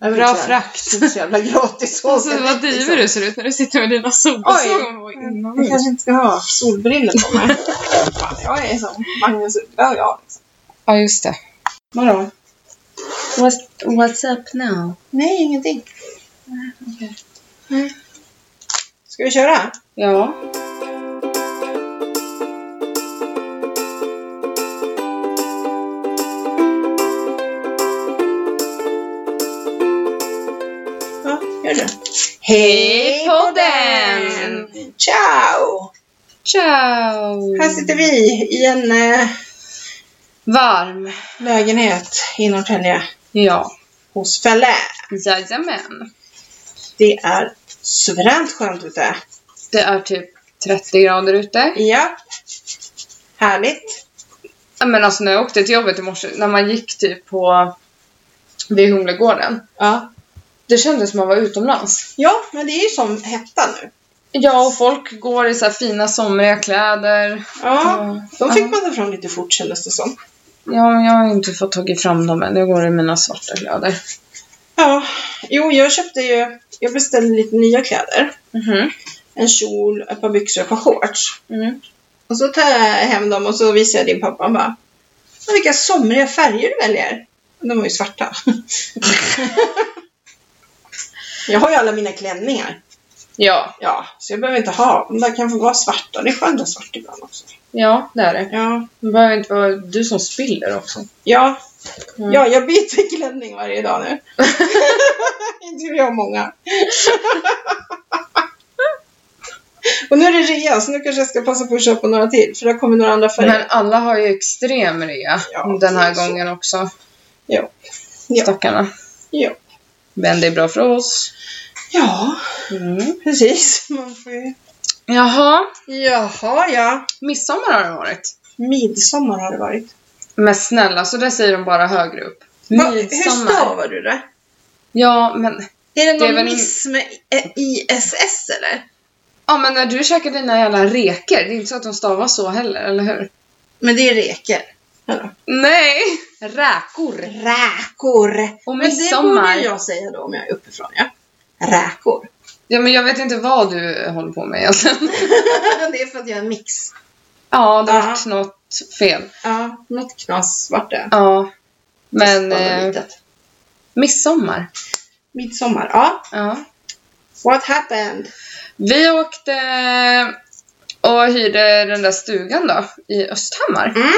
Det är Bra frakt. Inte så jävla gratis. Alltså vad divig liksom. du ser ut när du sitter med dina solglasögon och Jag kanske inte ska ha solbrillor på mig. Jag är som Magnus Uggla och jag. Liksom. Ja, just det. Vadå? What's, what's up now? Nej, ingenting. Mm. Ska vi köra? Ja, Hej på den! Ciao! Ciao! Här sitter vi i en eh, Varm. lägenhet i Norrtälje Ja. hos Fälle. Jajamän. Det är suveränt skönt ute. Det är typ 30 grader ute. Ja. Härligt. Ja, Men alltså när jag åkte till jobbet i morse, när man gick typ på vid Humlegården. Ja. Det kändes som att man var utomlands. ja, men det är ju som hetta nu. Ja, och folk går i så här fina somriga kläder. Ja, de fick Ja. man ta fram lite fort kändes det som. Ja, jag har inte fått tagit fram dem än. Jag går i mina svarta kläder. Ja, jo, jag köpte ju, jag beställde lite nya kläder. Mhm. En kjol, ett par byxor och ett par shorts. Mm. Och så tar jag hem dem och så visar jag din pappa och bara, "Men vilka somriga färger du väljer. De var ju svarta. jag har ju alla mina klänningar. Ja, Ja, så jag behöver inte ha, de där kan få vara svarta. Det är skönt att ha svart ibland också. ja det är det. Ja, Det behöver inte vara du som spiller också. ja, Mm. ja jag byter klänning varje dag nu. inte jag många. Och nu är det rea, så nu kanske jag ska passa på att köpa några till, för det kommer några andra färger. Men alla har ju extrem rea Ja, den här så. gången också. Ja. Ja. Stackarna. Ja. Men det är bra för oss. Ja, Mm. precis. Man får ju... Jaha, Jaha, ja. midsommar har det varit. Midsommar har det varit. Men snälla, så där säger de bara högre upp. Va, hur Midsommar. stavar du det? Ja, men, Är det Det någon är väl- miss med eh, ISS eller? ja, men när du käkar dina jävla reker, det är inte så att de stavar så heller, eller hur? Men det är reker. Eller? Nej! Räkor. Räkor. Och Men det borde jag säga då om jag är uppifrån, ja. Räkor. Ja, men jag vet inte vad du håller på med egentligen. det är för att jag är en mix. Ja, det Ja. vart något fel. Ja, något knas vart det. Ja. Men eh, midsommar. Midsommar, ja. Ja. What happened? Vi åkte och hyrde den där stugan då i Östhammar. Mm.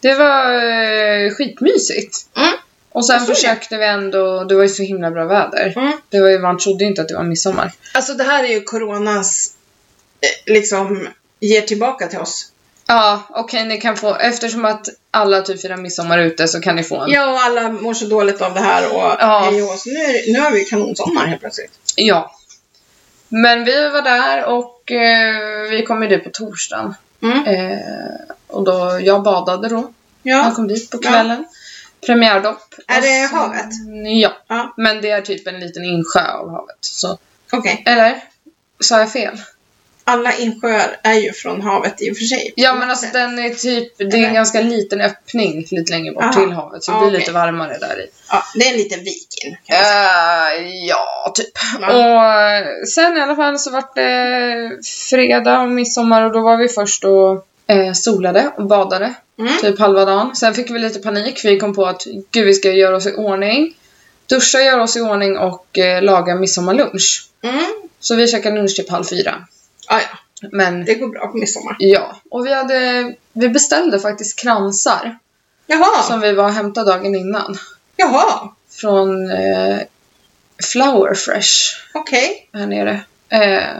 Det var eh, skitmysigt. Mm. Och sen försökte vi ändå, det var ju så himla bra väder. Mm. Det var ju, man trodde inte att det var midsommar. Alltså det här är ju coronas, eh, liksom, ger tillbaka till oss. Ja, okej ni kan få, eftersom att alla typ firar midsommar ute så kan ni få en. Ja, och alla mår så dåligt av det här och Ja. hej och så nu, är, det- nu har vi kanonsommar helt plötsligt. Ja. Men vi var där och eh, vi kom ju dit på torsdagen. Mm. Eh, och då, jag badade då. Ja. kom dit på kvällen. Premiärdopp. Är det så- havet? Ja. Ja. Men det är typ en liten insjö av havet. Så, Okej. eller? Sa jag fel? Alla insjöar är ju från havet i och för sig. Ja men alltså den är typ, det är en ganska liten öppning lite längre bort Aha. till havet. Så det Ja, blir okej. lite varmare där i. Ja, det är en liten vik in. kan man säga. Eh, ja, typ. Ja. Och eh, sen i alla fall så vart det fredag och midsommar och då var vi först och eh, solade och badade. Mm. Typ halva dagen. Sen fick vi lite panik för vi kom på att gud vi ska göra oss i ordning. Duscha, göra oss i ordning och eh, laga midsommarlunch. Mm. Så vi käkade lunch typ halv fyra. Ja, ja. Men Det går bra på midsommar. ja, och vi hade, vi beställde faktiskt kransar Jaha. som vi var och hämtade dagen innan. Jaha. Från eh, Flower Fresh Okej. här nere. Eh,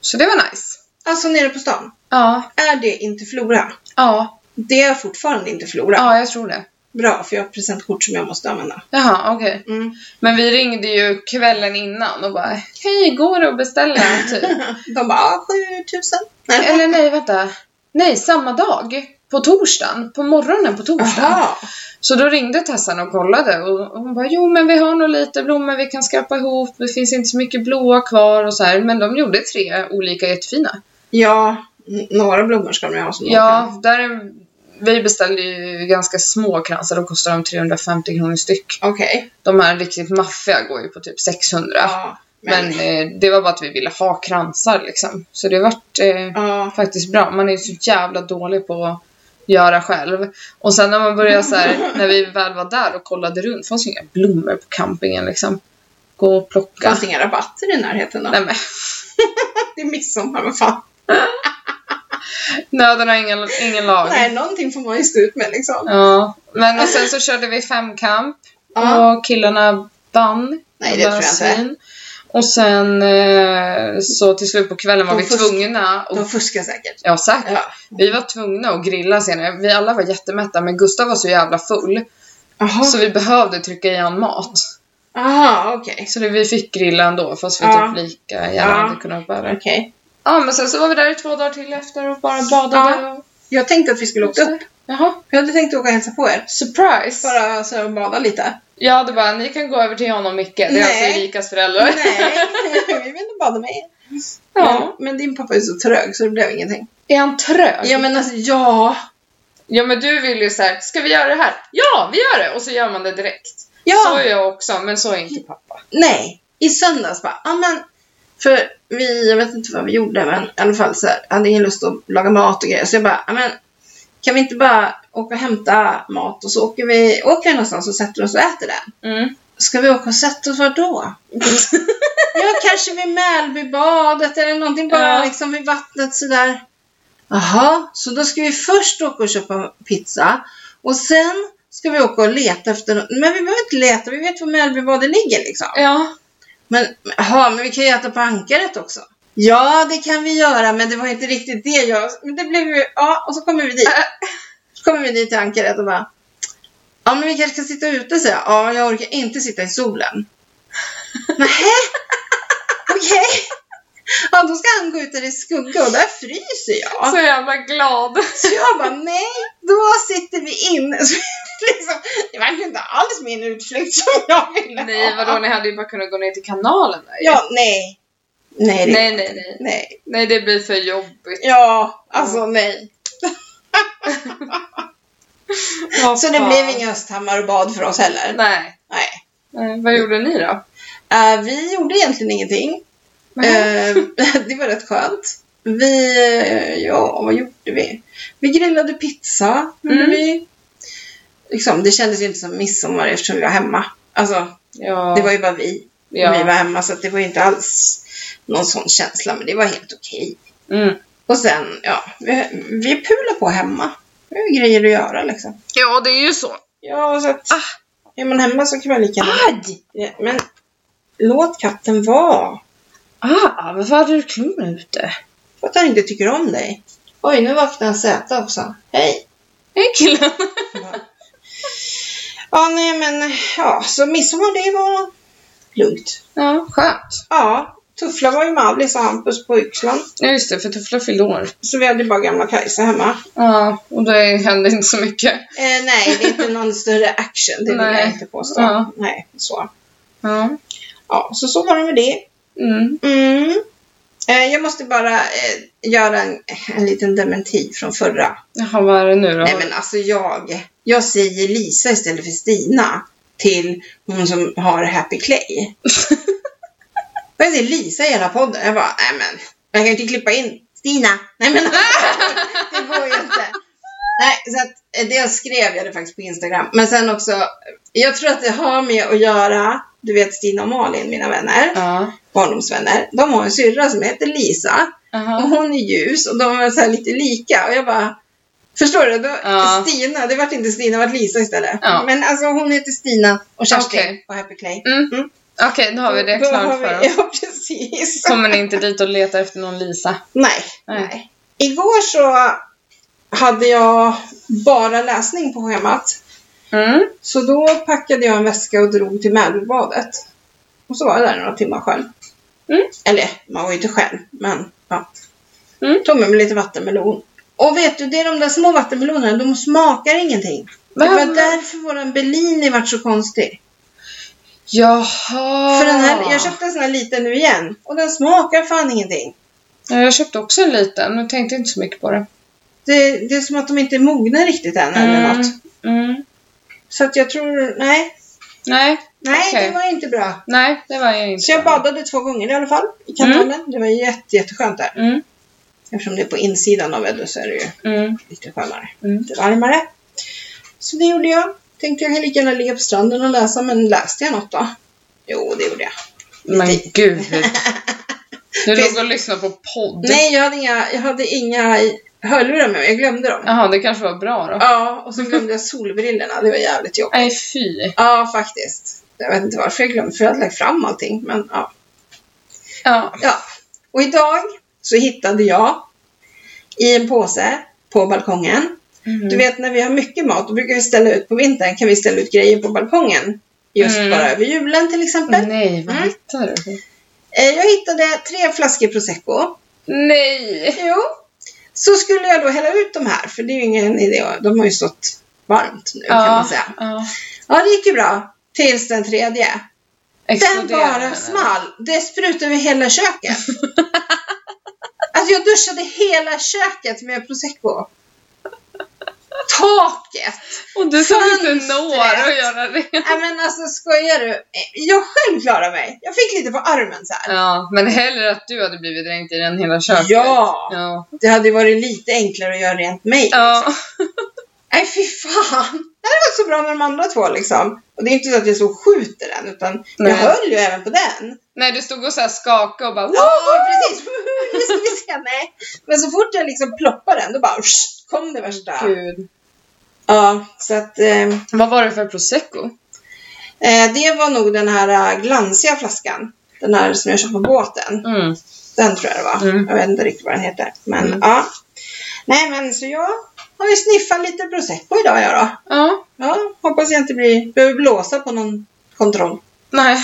så det var nice. Alltså nere på stan. Ja, Är det inte Flora? ja, Det är fortfarande inte Flora. ja, jag tror det. Bra, för jag har presentkort som jag måste använda. Jaha, okej. Mm. Men vi ringde ju kvällen innan och bara Hej, går det att beställa? Typ. De bara, ah, 7000. Eller nej, vänta. Nej, samma dag. På torsdagen. På morgonen på torsdagen. Jaha. Så då ringde Tessan och kollade och hon bara Jo men vi har nog lite blommor vi kan skrapa ihop. Det finns inte så mycket blåa kvar och så här. Men de gjorde tre olika jättefina. Ja, några blommor ska de ju ha som Ja, där är vi beställde ju ganska små kransar, då kostar de 350 kronor styck. Okej. De här riktigt maffiga går ju på typ 600. Ja. Men, Men eh, det var bara att vi ville ha kransar liksom. Så det vart eh, ja. faktiskt bra. Man är ju så jävla dålig på att göra själv. Och sen när man började så här, när vi väl var där och kollade runt, fanns ju inga blommor på campingen liksom. Gå och plocka. Fanns inga rabatter i närheten då? Nej men, Det är midsommar, vad fan. Nöden har ingen, ingen lag. Nej, någonting får man ju stå ut med liksom. Ja, men och sen så körde vi femkamp Ja. och killarna vann. Nej, De det tror jag inte. Och sen eh, så till slut på kvällen var De vi tvungna och De fuskar säkert. Ja, säkert. Ja. Vi var tvungna att grilla senare. Vi alla var jättemätta, men Gustav var så jävla full. Jaha. Så vi behövde trycka i han mat. Aha, okej. Så det, vi fick grilla ändå, fast vi Ja. typ lika gärna Ja. hade kunnat vara där. Ja, men sen så var vi där i två dagar till efter och bara badade. Och... Jag tänkte att vi skulle åka upp. Jaha. Jag hade tänkt åka och hälsa på er. Surprise! Bara så här, bada lite. Ja, det bara, ni kan gå över till John och Micke. Det är Nej. alltså Erikas föräldrar. Nej, vi vill inte bada med er. Ja. Men, men din pappa är så trög så det blev ingenting. Är han trög? Ja men alltså, ja. Ja, men du vill ju såhär, ska vi göra det här? Ja, vi gör det! Och så gör man det direkt. Ja. Så är jag också, men så är inte pappa. Nej, i söndags bara, ja men. För vi, jag vet inte vad vi gjorde, men i alla fall så här, hade ingen lust att laga mat och grejer. Så jag bara, men. Kan vi inte bara åka och hämta mat och så åker vi, åker vi någonstans och sätter oss och äter den? Mm. Ska vi åka och sätta oss var då? ja, kanske vid Mälbybadet eller någonting bara Ja. liksom vid vattnet sådär. Jaha, så då ska vi först åka och köpa pizza och sen ska vi åka och leta efter något. Men vi behöver inte leta, vi vet var Mälbybadet ligger liksom. Ja. Men jaha, men vi kan ju äta på ankaret också. Ja, det kan vi göra, men det var inte riktigt det jag... Men det blev ju... Ja, och så kommer vi dit. Så kommer vi dit till ankaret och bara... Ja, men vi kanske ska sitta ute, säger jag. Ja, jag orkar inte sitta i solen. Nähä? Okej. Ja, då ska han gå ut där i skugga och där fryser jag. Så jävla glad. Så jag bara, nej, då sitter vi inne. Så liksom, det var inte alls min utflykt som jag ville Nej, ha. vadå? Ni hade ju bara kunnat gå ner till kanalen där. Ja, nej. Nej, det, Nej, nej, nej. nej. Nej, det blir för jobbigt. Ja, alltså nej. Vad Så det blev inga Östhammar och bad för oss heller. Nej. Nej. Nej. Vad gjorde ni då? Eh, vi gjorde egentligen ingenting. Nej. Eh, det var rätt skönt. Vi, eh, ja, vad gjorde vi? Vi grillade pizza. Gjorde Mm. vi. Liksom, det kändes ju inte som midsommar eftersom vi var hemma. Alltså, Ja. det var ju bara vi. ja. Vi var hemma så det var ju inte alls någon sån känsla. Men det var helt okej. Mm. Och sen, ja, vi, vi pular på hemma. Har ju grejer att göra liksom. ja, det är ju så. Ja, så att Ah. är man hemma så kan man lika gärna... Aj! Men låt katten vara. Ah, varför hade du klorna ute? För att han inte tycker om dig. Oj, nu vaknade Zäta också. Hej! Hej killen. Ja, nej men ja, så midsommar det var lugnt. Ja, skönt. Ja, Tuffla var ju med Alice och Hampus på Yxlan. Ja, just det, för Tuffla fyllde år. Så vi hade bara gamla Kajsa hemma. Ja, och det hände inte så mycket. Eh, nej, det är inte någon större action. Det vill Nej. jag inte påstå. Ja. Nej, så. Ja. Ja, så så var det med det. Mm. Mm. Eh, jag måste bara eh, göra en, en liten dementi från förra. Jaha, vad är det nu då? Nej men alltså jag, jag säger Lisa istället för Stina till hon som har Happy Clay. Och jag säger Lisa i hela podden. Jag bara, nej men, jag kan inte klippa in Stina. Nej men, det går ju inte. Nej, så att eh, det skrev jag det faktiskt på Instagram. Men sen också, jag tror att det har med att göra, du vet Stina och Malin, mina vänner, Ja. Barndomsvänner. De har en syrra som heter Lisa. Och Jaha. hon är ljus och de är så lite lika. Och jag bara, förstår du? Då, Ja. Stina, det vart inte Stina, det vart Lisa istället. Ja. Men alltså hon heter Stina och Kerstin Okej. på Happy Clay. Mm. Mm. Okej, då har vi det klart för oss. Ja, precis. Kommer ni inte dit och letar efter någon Lisa? Nej, Nej. Igår så hade jag bara läsning på schemat. Mm. Så då packade jag en väska och drog till Mälbybadet. Och så var jag där några timmar själv. Mm. Eller, man var ju inte själv, men ja. Mm. Tog med mig lite vattenmelon. Och vet du, det är de där små vattenmelonerna, de smakar ingenting. Det var Men- därför våran Bellini vart så konstig. Jaha. För den här, jag köpte en sån här liten nu igen. Och den smakar fan ingenting. Ja, jag köpte också en liten och tänkte inte så mycket på det. det, det är som att de inte är mogna riktigt än eller något. Mm. Så att jag tror, nej. Nej, Nej, Okej. det var inte bra. nej, det var inte. Så jag badade två gånger i alla fall i kanalen. Det var jätte, jätteskönt där. Mm, Eftersom det är på insidan av Eddu så är det ju mm, lite skönare. mm. Lite varmare. Så det gjorde jag. Tänkte jag kan lika gärna ligga på stranden och läsa, men läste jag något då? Jo, det gjorde jag. Men gud. Du låg och lyssnade på podd. Nej, jag hade inga, jag hade inga i- hörlurar med mig. Jag glömde dem. Jaha, det kanske var bra då. Ja, och så glömde jag solbrillorna. Det var jävligt jobbigt. Nej, fy. Ja, faktiskt. Jag vet inte varför jag glömde, för jag hade lagt fram allting. Men ja. Ja. ja. Och idag så hittade jag i en påse på balkongen. Mm. Du vet när vi har mycket mat, då brukar vi ställa ut på vintern, kan vi ställa ut grejer på balkongen. Just Mm. bara över julen till exempel. Nej, vad Mm. hittar du? Eh, Jag hittade tre flaskor prosecco. Nej! Jo. Så skulle jag då hälla ut de här, för det är ju ingen idé. De har ju stått varmt nu kan man säga. ja. Ja, det gick ju bra. Tills den tredje. Den Exploderar bara den, small. Det sprutade över hela köket. alltså jag duschade hela köket med prosecco. Taket! Och du som inte når att göra det. Nej men alltså skojar du? Jag själv klarade mig. Jag fick lite på armen så här. Ja, men hellre att du hade blivit dränkt i den hela köket. Ja. Ja. Det hade varit lite enklare att göra rent mig. Ja. Nej fy fan! Det hade varit så bra med de andra två liksom. Och det är inte så att jag så skjuter den utan Nej. jag höll ju även på den. Nej, du stod och så här skakade och bara Ja precis! Ska vi se. Nej. Men så fort jag liksom ploppade den då bara pssst, kom det värsta. Gud. Ja, så att eh, Vad var det för prosecco? eh, det var nog den här eh, glansiga flaskan. Den här som jag köpte på båten. Mm. Den tror jag det var. Mm. Jag vet inte riktigt vad den heter. Men Mm. ja. Nej men så jag har ju sniffat lite prosecco idag jag då. Ja. Ja, hoppas jag inte blir, behöver blåsa på någon kontroll. Nej.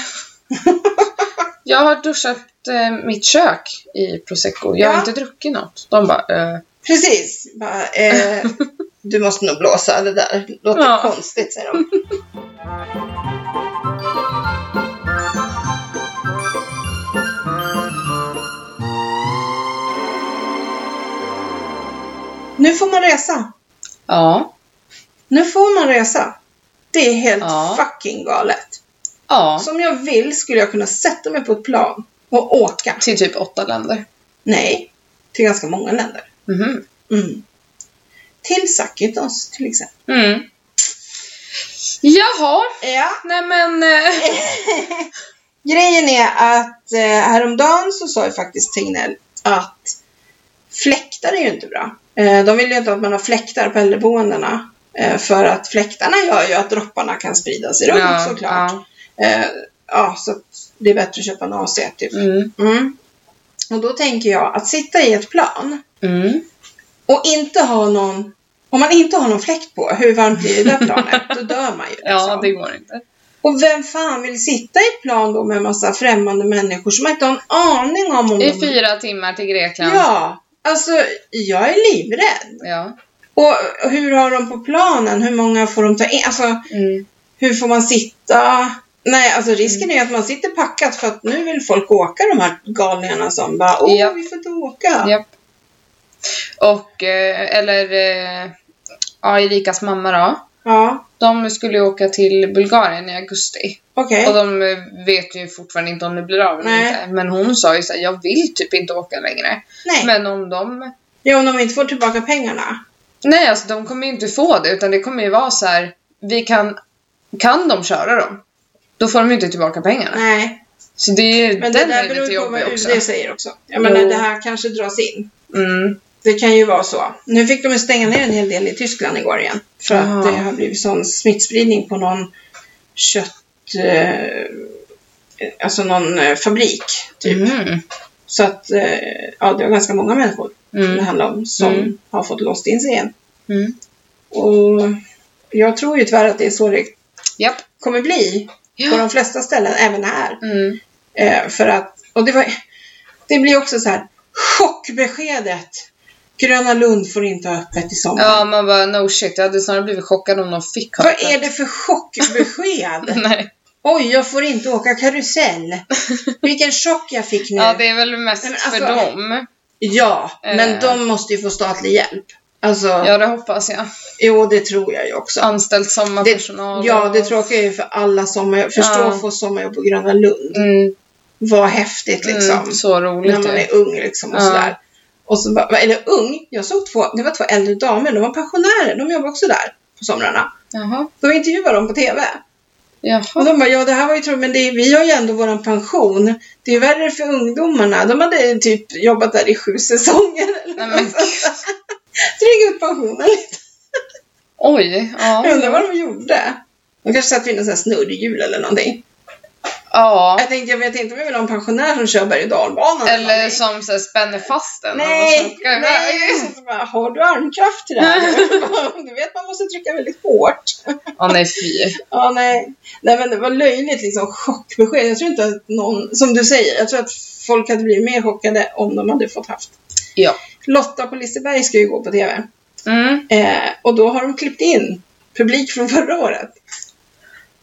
Jag har duschat eh, mitt kök i prosecco. Jag har Ja. inte druckit något. De bara, eh, Precis. Bara, eh, du måste nog blåsa det där. Låter Ja. konstigt säger de. Nu får man resa. ja. Nu får man resa. Det är helt Ja. fucking galet. Ja. Så om jag vill skulle jag kunna sätta mig på ett plan och åka. Till typ åtta länder. Nej, till ganska många länder. Mhm. Mm. Till Sakitos till exempel. Mm. Jaha. Ja. Nej men... Eh, Grejen är att eh, häromdagen så sa ju faktiskt Tegnell att fläktar är ju inte bra. Eh, de vill ju inte att man har fläktar på äldreboendena. Eh, för att fläktarna gör ju att dropparna kan spridas i rummet såklart. Ja. Eh, ja, så att det är bättre att köpa en AC typ. Mm. Mm. Och då tänker jag att sitta i ett plan Mm. och inte ha någon om man inte har någon fläkt på, hur varmt blir det där planet? Då dör man ju. Ja, liksom. det går inte. Och vem fan vill sitta i ett plan då med en massa främmande människor som man inte har en aning om? om I de... fyra timmar till Grekland. Ja, alltså jag är livrädd. Ja. Och hur har de på planen? Hur många får de ta in? Alltså, Mm. hur får man sitta? Nej, alltså risken är att man sitter packat för att nu vill folk åka de här galningarna som bara åh, Ja. vi får inte åka. Japp. Och, eh, eller, eh, ja, Erikas mamma då. Ja, De skulle ju åka till Bulgarien i augusti. okej. Och de eh, vet ju fortfarande inte om det blir av eller inte. Men hon sa ju såhär, jag vill typ inte åka längre. Nej, Men om de... ja, om de inte får tillbaka pengarna. Nej, alltså de kommer ju inte få det. Utan det kommer ju vara så här. vi kan... Kan de köra dem? Då får de ju inte tillbaka pengarna. Nej, Så det är men det den där är beror lite på vad också. UD säger också. Jag menar, Jo. det här kanske dras in. Mm. Det kan ju vara så. Nu fick de ju stänga ner en hel del i Tyskland igår igen. För Jaha. att det har blivit sån smittspridning på någon kött... Eh, alltså någon eh, fabrik, typ. Mm. Så att, eh, ja, det var ganska många människor det Mm. handlar om som Mm. har fått låst in sig igen. Mm. Och jag tror ju tyvärr att det är så det Japp. kommer bli på Ja. de flesta ställen, även här. Mm. Eh, för att, och det var, det blir också så här, chockbeskedet. Gröna Lund får inte ha öppet i sommar. Ja, man bara no shit. Jag hade snarare blivit chockad om de fick ha Vad öppet. är det för chockbesked? Nej. Oj, jag får inte åka karusell. Vilken chock jag fick nu. Ja, det är väl mest Nej, men för alltså- dem. Ja, men Eh. de måste ju få statlig hjälp. Alltså, Ja, det hoppas jag. jo det tror jag ju också. Anställt sommarpersonal. Ja, det och- tråkiga är ju för alla sommarjobb. Förstå Ja. att få sommarjobb på Gröna Lund. Mm, Vad häftigt liksom. mm, så roligt när man är ung liksom och Ja. sådär. Och så bara, eller ung, jag såg två, det var två äldre damer, de var pensionärer, de jobbar också där på somrarna. Jaha. De intervjuade dem på TV. Och Jaha. de bara, ja det här var ju tråkigt, men det, vi har ju ändå våran pension. Det är värre för ungdomarna. De hade typ jobbat där i sju säsonger. Eller Nej, Dryga ut pensionen lite. Oj. Ja. Jag undrar vad de gjorde. De kanske satt vid någon sån här snurrhjul eller någonting. ja. Jag tänkte, jag vet inte om jag vill ha en pensionär som kör berg och dalbanan. Eller någonting. som så här, spänner fast den. Nej, nej. Så bara, har du armkraft till det här? du vet, man måste trycka väldigt hårt. Ja, nej fy. Ja, nej. nej, men det var löjligt liksom chockbesked. Jag tror inte att någon, som du säger, jag tror att folk hade blivit mer chockade om de hade fått haft. Ja. Lotta på Liseberg ska ju gå på TV. Mm. Eh, och då har de klippt in publik från förra året.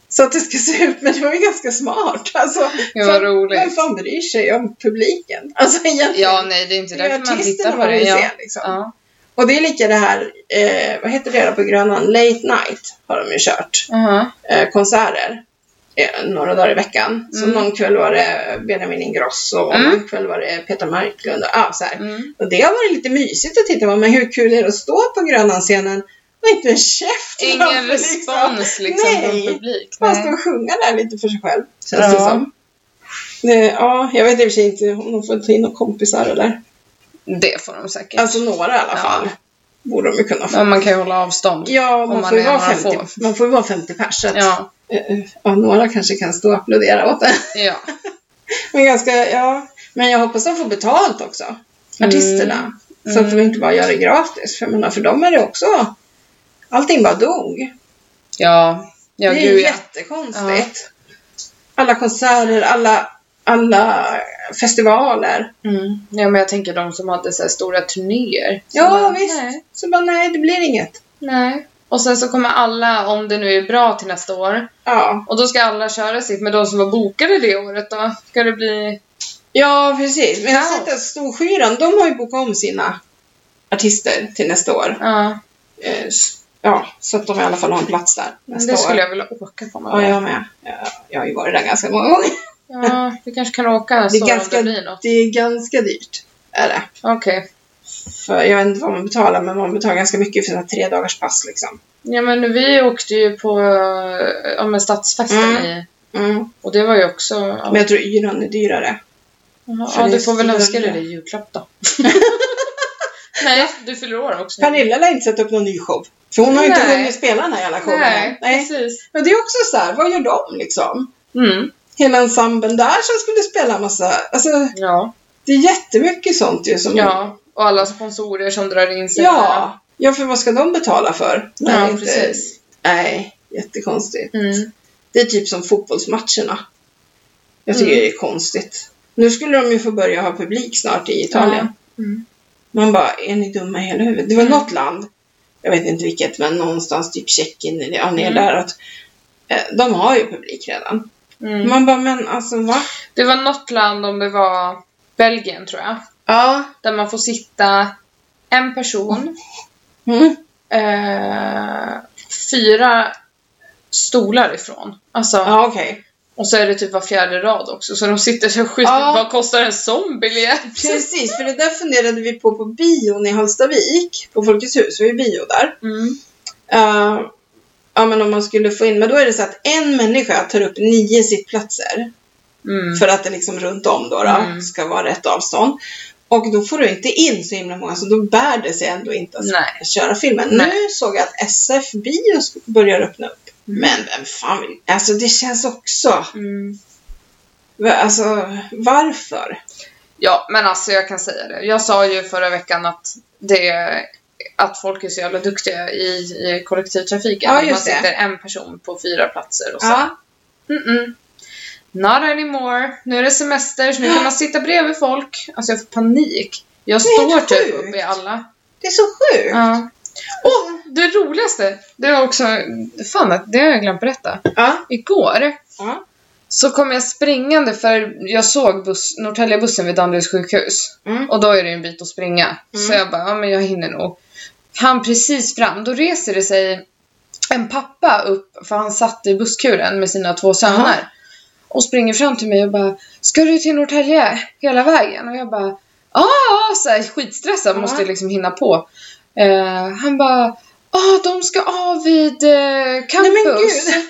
Så att det ska se ut, men det var ju ganska smart. Alltså, var fan- roligt. Vem fan bryr sig om publiken? Alltså egentligen. Ja, nej, det är inte därför man tittar på det. Ja. se, liksom. Ja. Och det är lika det här, eh, vad heter det på Grönan? Late night har de ju kört. Aha. Eh, konserter. Eh, några dagar i veckan. Så Mm. någon kväll var det Benjamin Ingrosso och Mm. någon kväll var det Peter Marklund. Och, ah, så. Mm. och det har varit lite mysigt att titta på. Men hur kul är det att stå på Grönan-scenen och inte en käft Ingen framför, respons liksom Nej. från publik. Man står och sjunga där lite för sig själv. Känns Ja. det som. Det, ja, jag vet i och för sig inte om de får ta in några kompisar eller. Det får de säkert. Alltså några i alla Ja. fall. Borde de ju kunna få. Men man kan ju hålla avstånd. Ja, man, man får vara några 50, få. man får ju vara 50 pers. Ja. Eh, ja, några kanske kan stå och applådera åt det. Ja. Men ganska, ja. Men jag hoppas de får betalt också. Artisterna. Så att de Mm. inte bara gör det gratis. För menar, för dem är det också... Allting bara dog. Ja. Ja, det är gud ja. jättekonstigt. Alla konserter, alla, alla festivaler. Mm. Ja, men jag tänker de som hade så stora turnéer. Ja, bara, visst. Nej. Så bara, nej, det blir inget. nej. Och sen så kommer alla, om det nu är bra till nästa år, Ja, och då ska alla köra sitt. Men de som var bokade det året då? Ska det bli... ja precis. Men jag har sett att Storskyran, de har ju bokat om sina artister till nästa år. Ja, Eh, Ja, så att de i alla fall har en plats där nästa det skulle år. jag vilja åka på. Ja, jag med. Jag, jag har ju varit där ganska många gånger. Ja, vi kanske kan åka Det är, så ganska, om det blir något. det är ganska dyrt. Är det. Okej. För jag vet inte vad man betalar, men man betalar ganska mycket för sådana tre dagars pass liksom. Ja, men vi åkte ju på ja, men stadsfesten Mm. i... Mm. Och det var ju också... Ja, Men jag tror yran är dyrare. För ja du får väl önska dig det i julklapp då. Nej, du fyller år också. Pernilla lär inte sätta upp någon ny show. För hon har ju inte hunnit spela den här jävla showen Nej. Nej. precis. Men det är också så här, vad gör de liksom? Mm. Hela ensemblen där som skulle spela massa, alltså Ja. det är jättemycket sånt ju som... ja, och alla sponsorer som drar in sig. Ja, ja för vad ska de betala för? När Ja, inte- precis. Nej, jättekonstigt. Mm. Det är typ som fotbollsmatcherna. Jag tycker Mm. det är konstigt. Nu skulle de ju få börja ha publik snart i Italien. Ja. Mm. Man bara, är ni dumma i hela huvudet? Det var Mm. något land, jag vet inte vilket, men någonstans typ Tjeckien eller ja, ner Mm. där. Att, eh, de har ju publik redan. Mm. Man bara, men alltså va? Det var något land, om det var Belgien tror jag, Ja. där man får sitta en person, Mm. eh, fyra stolar ifrån. Alltså, Ja, okej. Och så är det typ var fjärde rad också, så de sitter så skit. Ja. Vad kostar en sån biljett? Precis, för det där funderade vi på på bion i Hallstavik, på Folkets hus, vi är bio där. Mm. Eh, ja, men om man skulle få in, men då är det så att en människa tar upp nio sittplatser. Mm. För att det liksom runt om då, då Mm. ska vara rätt avstånd. Och då får du inte in så himla många, så då bär det sig ändå inte att Nej. köra filmen. Nej. Nu såg jag att SF Bio sk- börjar öppna upp. Mm. Men vem fan vill... Alltså det känns också... Mm. Alltså varför? Ja, men alltså jag kan säga det. Jag sa ju förra veckan att det att folk är så jävla duktiga i, i kollektivtrafiken. Ja, man just det. sitter en person på fyra platser och så. Ja. Mm-mm. Not anymore. Nu är det semester så nu kan man sitta bredvid folk. Alltså jag får panik. Jag står typ sjukt. upp i alla. Det är så sjukt. Ja. Och det roligaste, det var också, fan det har jag glömt berätta. Ja. Igår Ja. så kom jag springande för jag såg buss, Norrtäljebussen vid Danderyds sjukhus. Mm. Och då är det en bit att springa. Så Mm. jag bara, ja men jag hinner nog. han precis fram, då reser det sig en pappa upp, för han satt i busskuren med sina två söner. Och springer fram till mig och bara Ska du till Norrtälje hela vägen? Och jag bara Ja, så här, skitstressad, måste liksom hinna på. Eh, han bara Ja, de ska av vid eh, campus. Nej, men.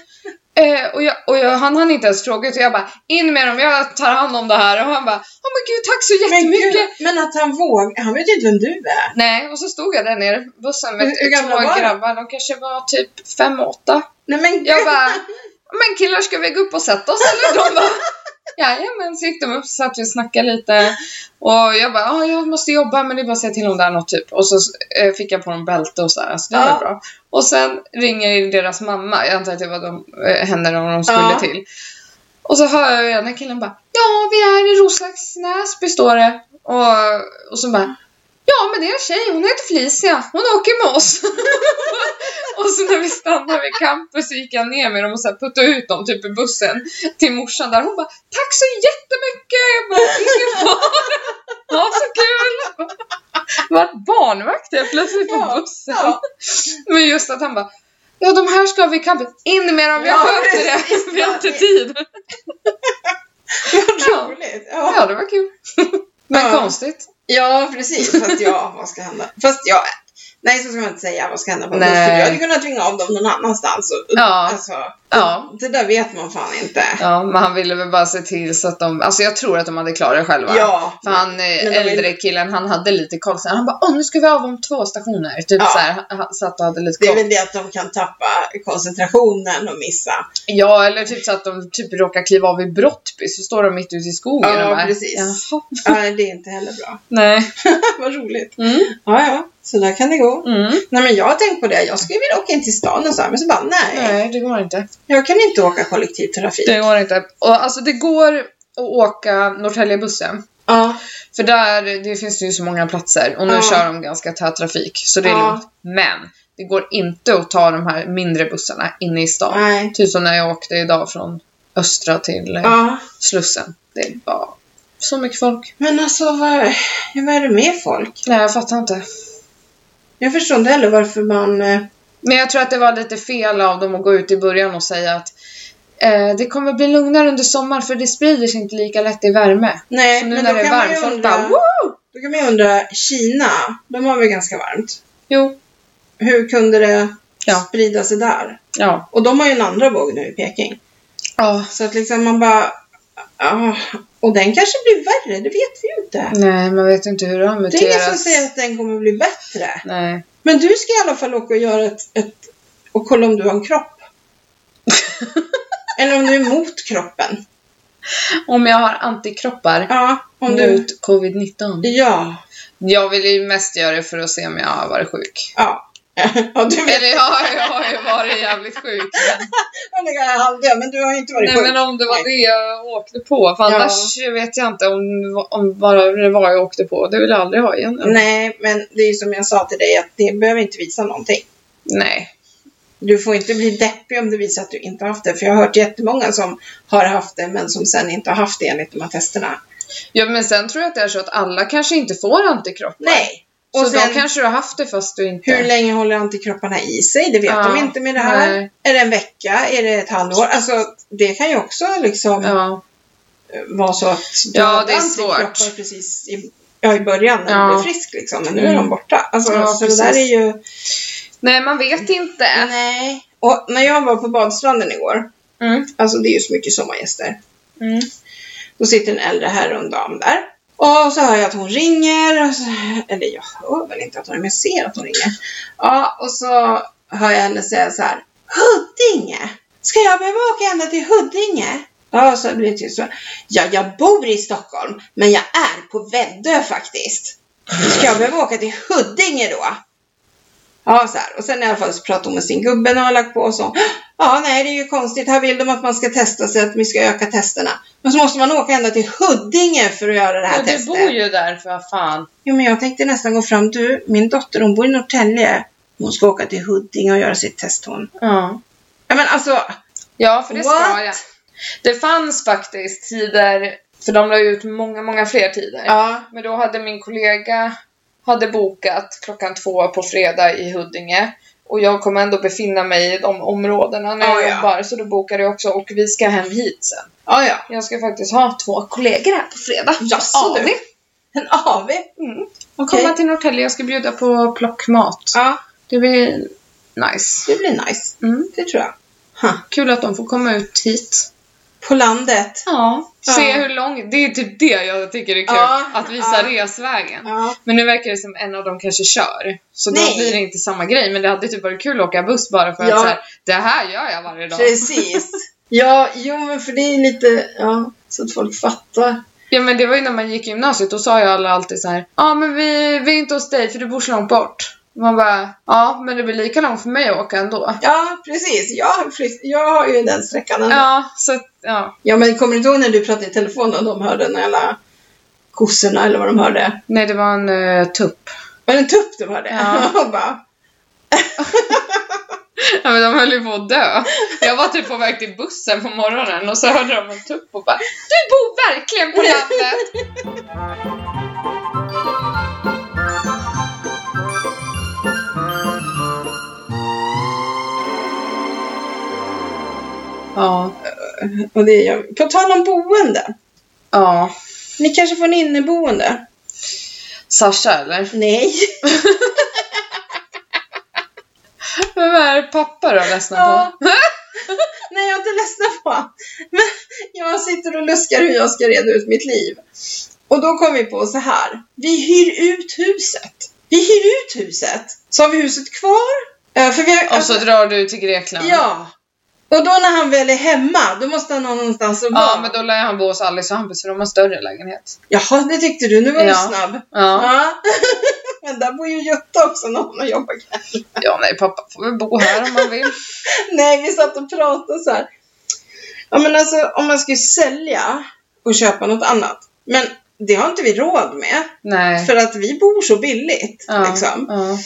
Eh, och jag, och jag, han hann inte ens fråga utan jag bara in med dem, jag tar hand om det här. Och han bara Åh men gud tack så Men jättemycket. gud, men att han vågar, han vet ju inte vem du är. Nej, och så stod jag där nere i bussen med Hur- hur två grabbar. De kanske var typ fem, åtta. Nej men gud. Jag bara, men killar ska vi gå upp och sätta oss eller? De bara, jajamän. Så gick de upp, så satt vi och snackade lite. Och jag bara, ja jag måste jobba men det är bara att säga till om det är något typ. Och så eh, fick jag på dem bälte och så här, så det Ja. var bra. Och sen ringer deras mamma, jag antar att det var de, eh, henne de skulle Ja. till. Och så hör jag ena killen bara, ja vi är i Roslagsnäsby står det. Och, och så bara, ja men det är en tjej, hon heter Felicia, hon åker med oss. och så när vi stannade vid campus så gick jag ner med dem och så här puttade ut dem typ i bussen till morsan där. Hon bara, tack så jättemycket! Jag bara, ingen fara. Ja, så kul! Det var barnvakt helt plötsligt på Ja, bussen. ja. Men just att han bara, ja de här ska vi campus, in med dem, jag Ja, sköter precis. det, vi har inte tid. Ja. roligt. Ja. Ja, det var kul. Men Ja. konstigt ja, precis. Fast ja, vad ska hända? Fast jag nej så ska man inte säga vad ska hända. För du hade kunnat tvinga av dem någon annanstans. Och, Ja. Alltså, Ja. Det där vet man fan inte. Ja, men han ville väl bara se till så att de, alltså jag tror att de hade klarat det själva. Ja. För han eh, de vill- äldre killen, han hade lite koll. Så han bara, åh nu ska vi av om två stationer. Typ Ja. så här, han satt och hade lite Det är koll. väl det att de kan tappa koncentrationen och missa. Ja, eller typ så att de typ råkar kliva av i Brottby så står de mitt ute i skogen Ja, och bara, precis. Jaha. Ja, det är inte heller bra. Nej. Vad roligt. Mm. Ja, ja, så där kan det gå. Mm. Nej, men jag har tänkt på det. Jag skulle vilja åka in till stan och så här, men så bara nej. Nej, det går inte. Jag kan inte åka kollektivtrafik. Det går inte. Och alltså det går att åka Norrtäljebussen. Ja, För där, det finns det ju så många platser och nu Ja. kör de ganska tät trafik så det är Ja. lugnt. Men det går inte att ta de här mindre bussarna inne i stan. nej. Typ som när jag åkte idag från Östra till eh, Ja, Slussen. Det är bara så mycket folk. men alltså vad, vad är det med folk? Nej, jag fattar inte. Jag förstår inte heller varför man... eh, Men jag tror att det var lite fel av dem att gå ut i början och säga att eh, det kommer bli lugnare under sommaren för det sprider sig inte lika lätt i värme. Nej, Så nu men när då det är kan man ju varmt, folk undra, bara Woo! Då kan man ju undra, Kina, de har väl ganska varmt? Jo, Hur kunde det Ja. sprida sig där? ja. Och de har ju en andra våg nu i Peking. Ja. Så att liksom man bara... Ja, och den kanske blir värre, det vet vi ju inte. Nej, man vet inte hur det har Det är ingen som säger att den kommer bli bättre. Nej. Men du ska i alla fall åka och göra ett, ett och kolla om du har en kropp. Eller om du är emot kroppen. Om jag har antikroppar Ja, om du... mot covid-19. Ja. Jag vill ju mest göra det för att se om jag har varit sjuk. Ja. ja, du vet. Eller ja, jag har ju varit jävligt sjuk. Men... Jag halvdöd, men du har ju inte varit Nej sjuk. men om det var Nej. det jag åkte på. För Ja. annars vet jag inte om, om bara det var jag åkte på. Det vill jag aldrig ha igen. Nej, men det är ju som jag sa till dig att det behöver inte visa någonting. Nej. Du får inte bli deppig om det visar att du inte har haft det. För jag har hört jättemånga som har haft det men som sen inte har haft det enligt de här testerna. Ja men sen tror jag att det är så att alla kanske inte får antikroppar. Nej! Så Och sen, då kanske du har haft det fast du inte... hur länge håller antikropparna i sig? Det vet Ja, de inte med det här. nej. Är det en vecka? Är det ett halvår? Alltså, det kan ju också liksom Ja. vara så att du Ja, hade det är svårt. antikroppar precis i, ja, i början när Ja. du blev frisk liksom. Men nu är Mm. de borta. Alltså, Ja, så det där är precis. ju... Nej man vet inte. Nej. Och när jag var på badstranden igår, Mm. alltså det är ju så mycket sommargäster. Mm. Då sitter en äldre herre och en dam där. Och så hör jag att hon ringer. Så, eller jag hör väl inte att hon ringer, jag ser att hon ringer. Ja, och så hör jag henne säga så här. Huddinge! Ska jag behöva åka ända till Huddinge? Ja, så blir det tyst. Ja, jag bor i Stockholm, men jag är på Väddö faktiskt. Ska jag behöva åka till Huddinge då? Ja, så här. Och sen i alla fall så pratar hon med sin gubbe när har lagt på och så. Ja, nej, det är ju konstigt. Här vill de att man ska testa sig, att vi ska öka testerna. Men så måste man åka ända till Huddinge för att göra det här du testet. bor ju där för fan. Jo, men jag tänkte nästan gå fram. Du, min dotter, hon bor i Norrtälje. Hon ska åka till Huddinge och göra sitt test hon. Ja. Ja, men alltså. Ja, för det ska What? jag. Det fanns faktiskt tider, för de la ut många, många fler tider. Ja. Men då hade min kollega hade bokat klockan två på fredag i Huddinge. Och jag kommer ändå befinna mig i de områdena när jag Ja, ja. jobbar. Så då bokade jag också och vi ska hem hit sen. Ja, ja. Jag ska faktiskt ha två kollegor här på fredag. Jaså, du? En AV? Mm. Okej. Komma till Norrtälje, jag ska bjuda på plockmat. Ja, Det blir nice. det blir nice. Mm. Det tror jag. Ha. Kul att de får komma ut hit. På landet. Ja. Ja. Se hur lång, det är typ det jag tycker är kul. Ja, Att visa ja. resvägen. Ja. Men nu verkar det som en av dem kanske kör. Så då Nej. blir det inte samma grej. Men det hade typ varit kul att åka buss bara för Ja. att så här, det här gör jag varje dag. Precis. Ja, jo men för det är lite, ja, så att folk fattar. Ja men det var ju när man gick i gymnasiet, då sa ju alla alltid så här. Ja men vi, vi är inte hos dig för du bor så långt bort. Man bara, ja men det blir lika långt för mig att åka ändå. Ja, precis. Jag, flytt, jag har ju den sträckan ändå. Ja, så att, ja. Ja, men kommer du inte ihåg när du pratade i telefon och de hörde alla kossorna eller vad de hörde? Nej det var en uh, tupp. Var det en tupp de hörde? Ja. Och bara, Ja men de höll ju på att dö. Jag var typ på väg till bussen på morgonen och så hörde de en tupp och bara Du bor verkligen på landet! Ja. och det gör På tal om boende. Ja. Ni kanske får en inneboende? Sasha eller? Nej. Vem är pappa då ledsna Ja. på? Nej, jag är inte ledsna på. Men jag sitter och luskar hur jag ska reda ut mitt liv. Och då kom vi på så här. Vi hyr ut huset. Vi hyr ut huset. Så har vi huset kvar. Eh, För vi har, Och så drar du till Grekland? Ja. Och då när han väl är hemma, då måste han ha någonstans att Ja, vara. men då lär han bo hos Alice och Hampus för de har större lägenhet. Jaha, det tyckte du. Nu var Ja. du snabb. Ja. Ja. men där bor ju Jutta också när hon jobbar kväll. Ja, nej, pappa får väl bo här om man vill. Nej, vi satt och pratade så här. Ja, men alltså om man skulle sälja och köpa något annat. Men det har inte vi råd med. Nej. För att vi bor så billigt. Ja, Liksom. ja,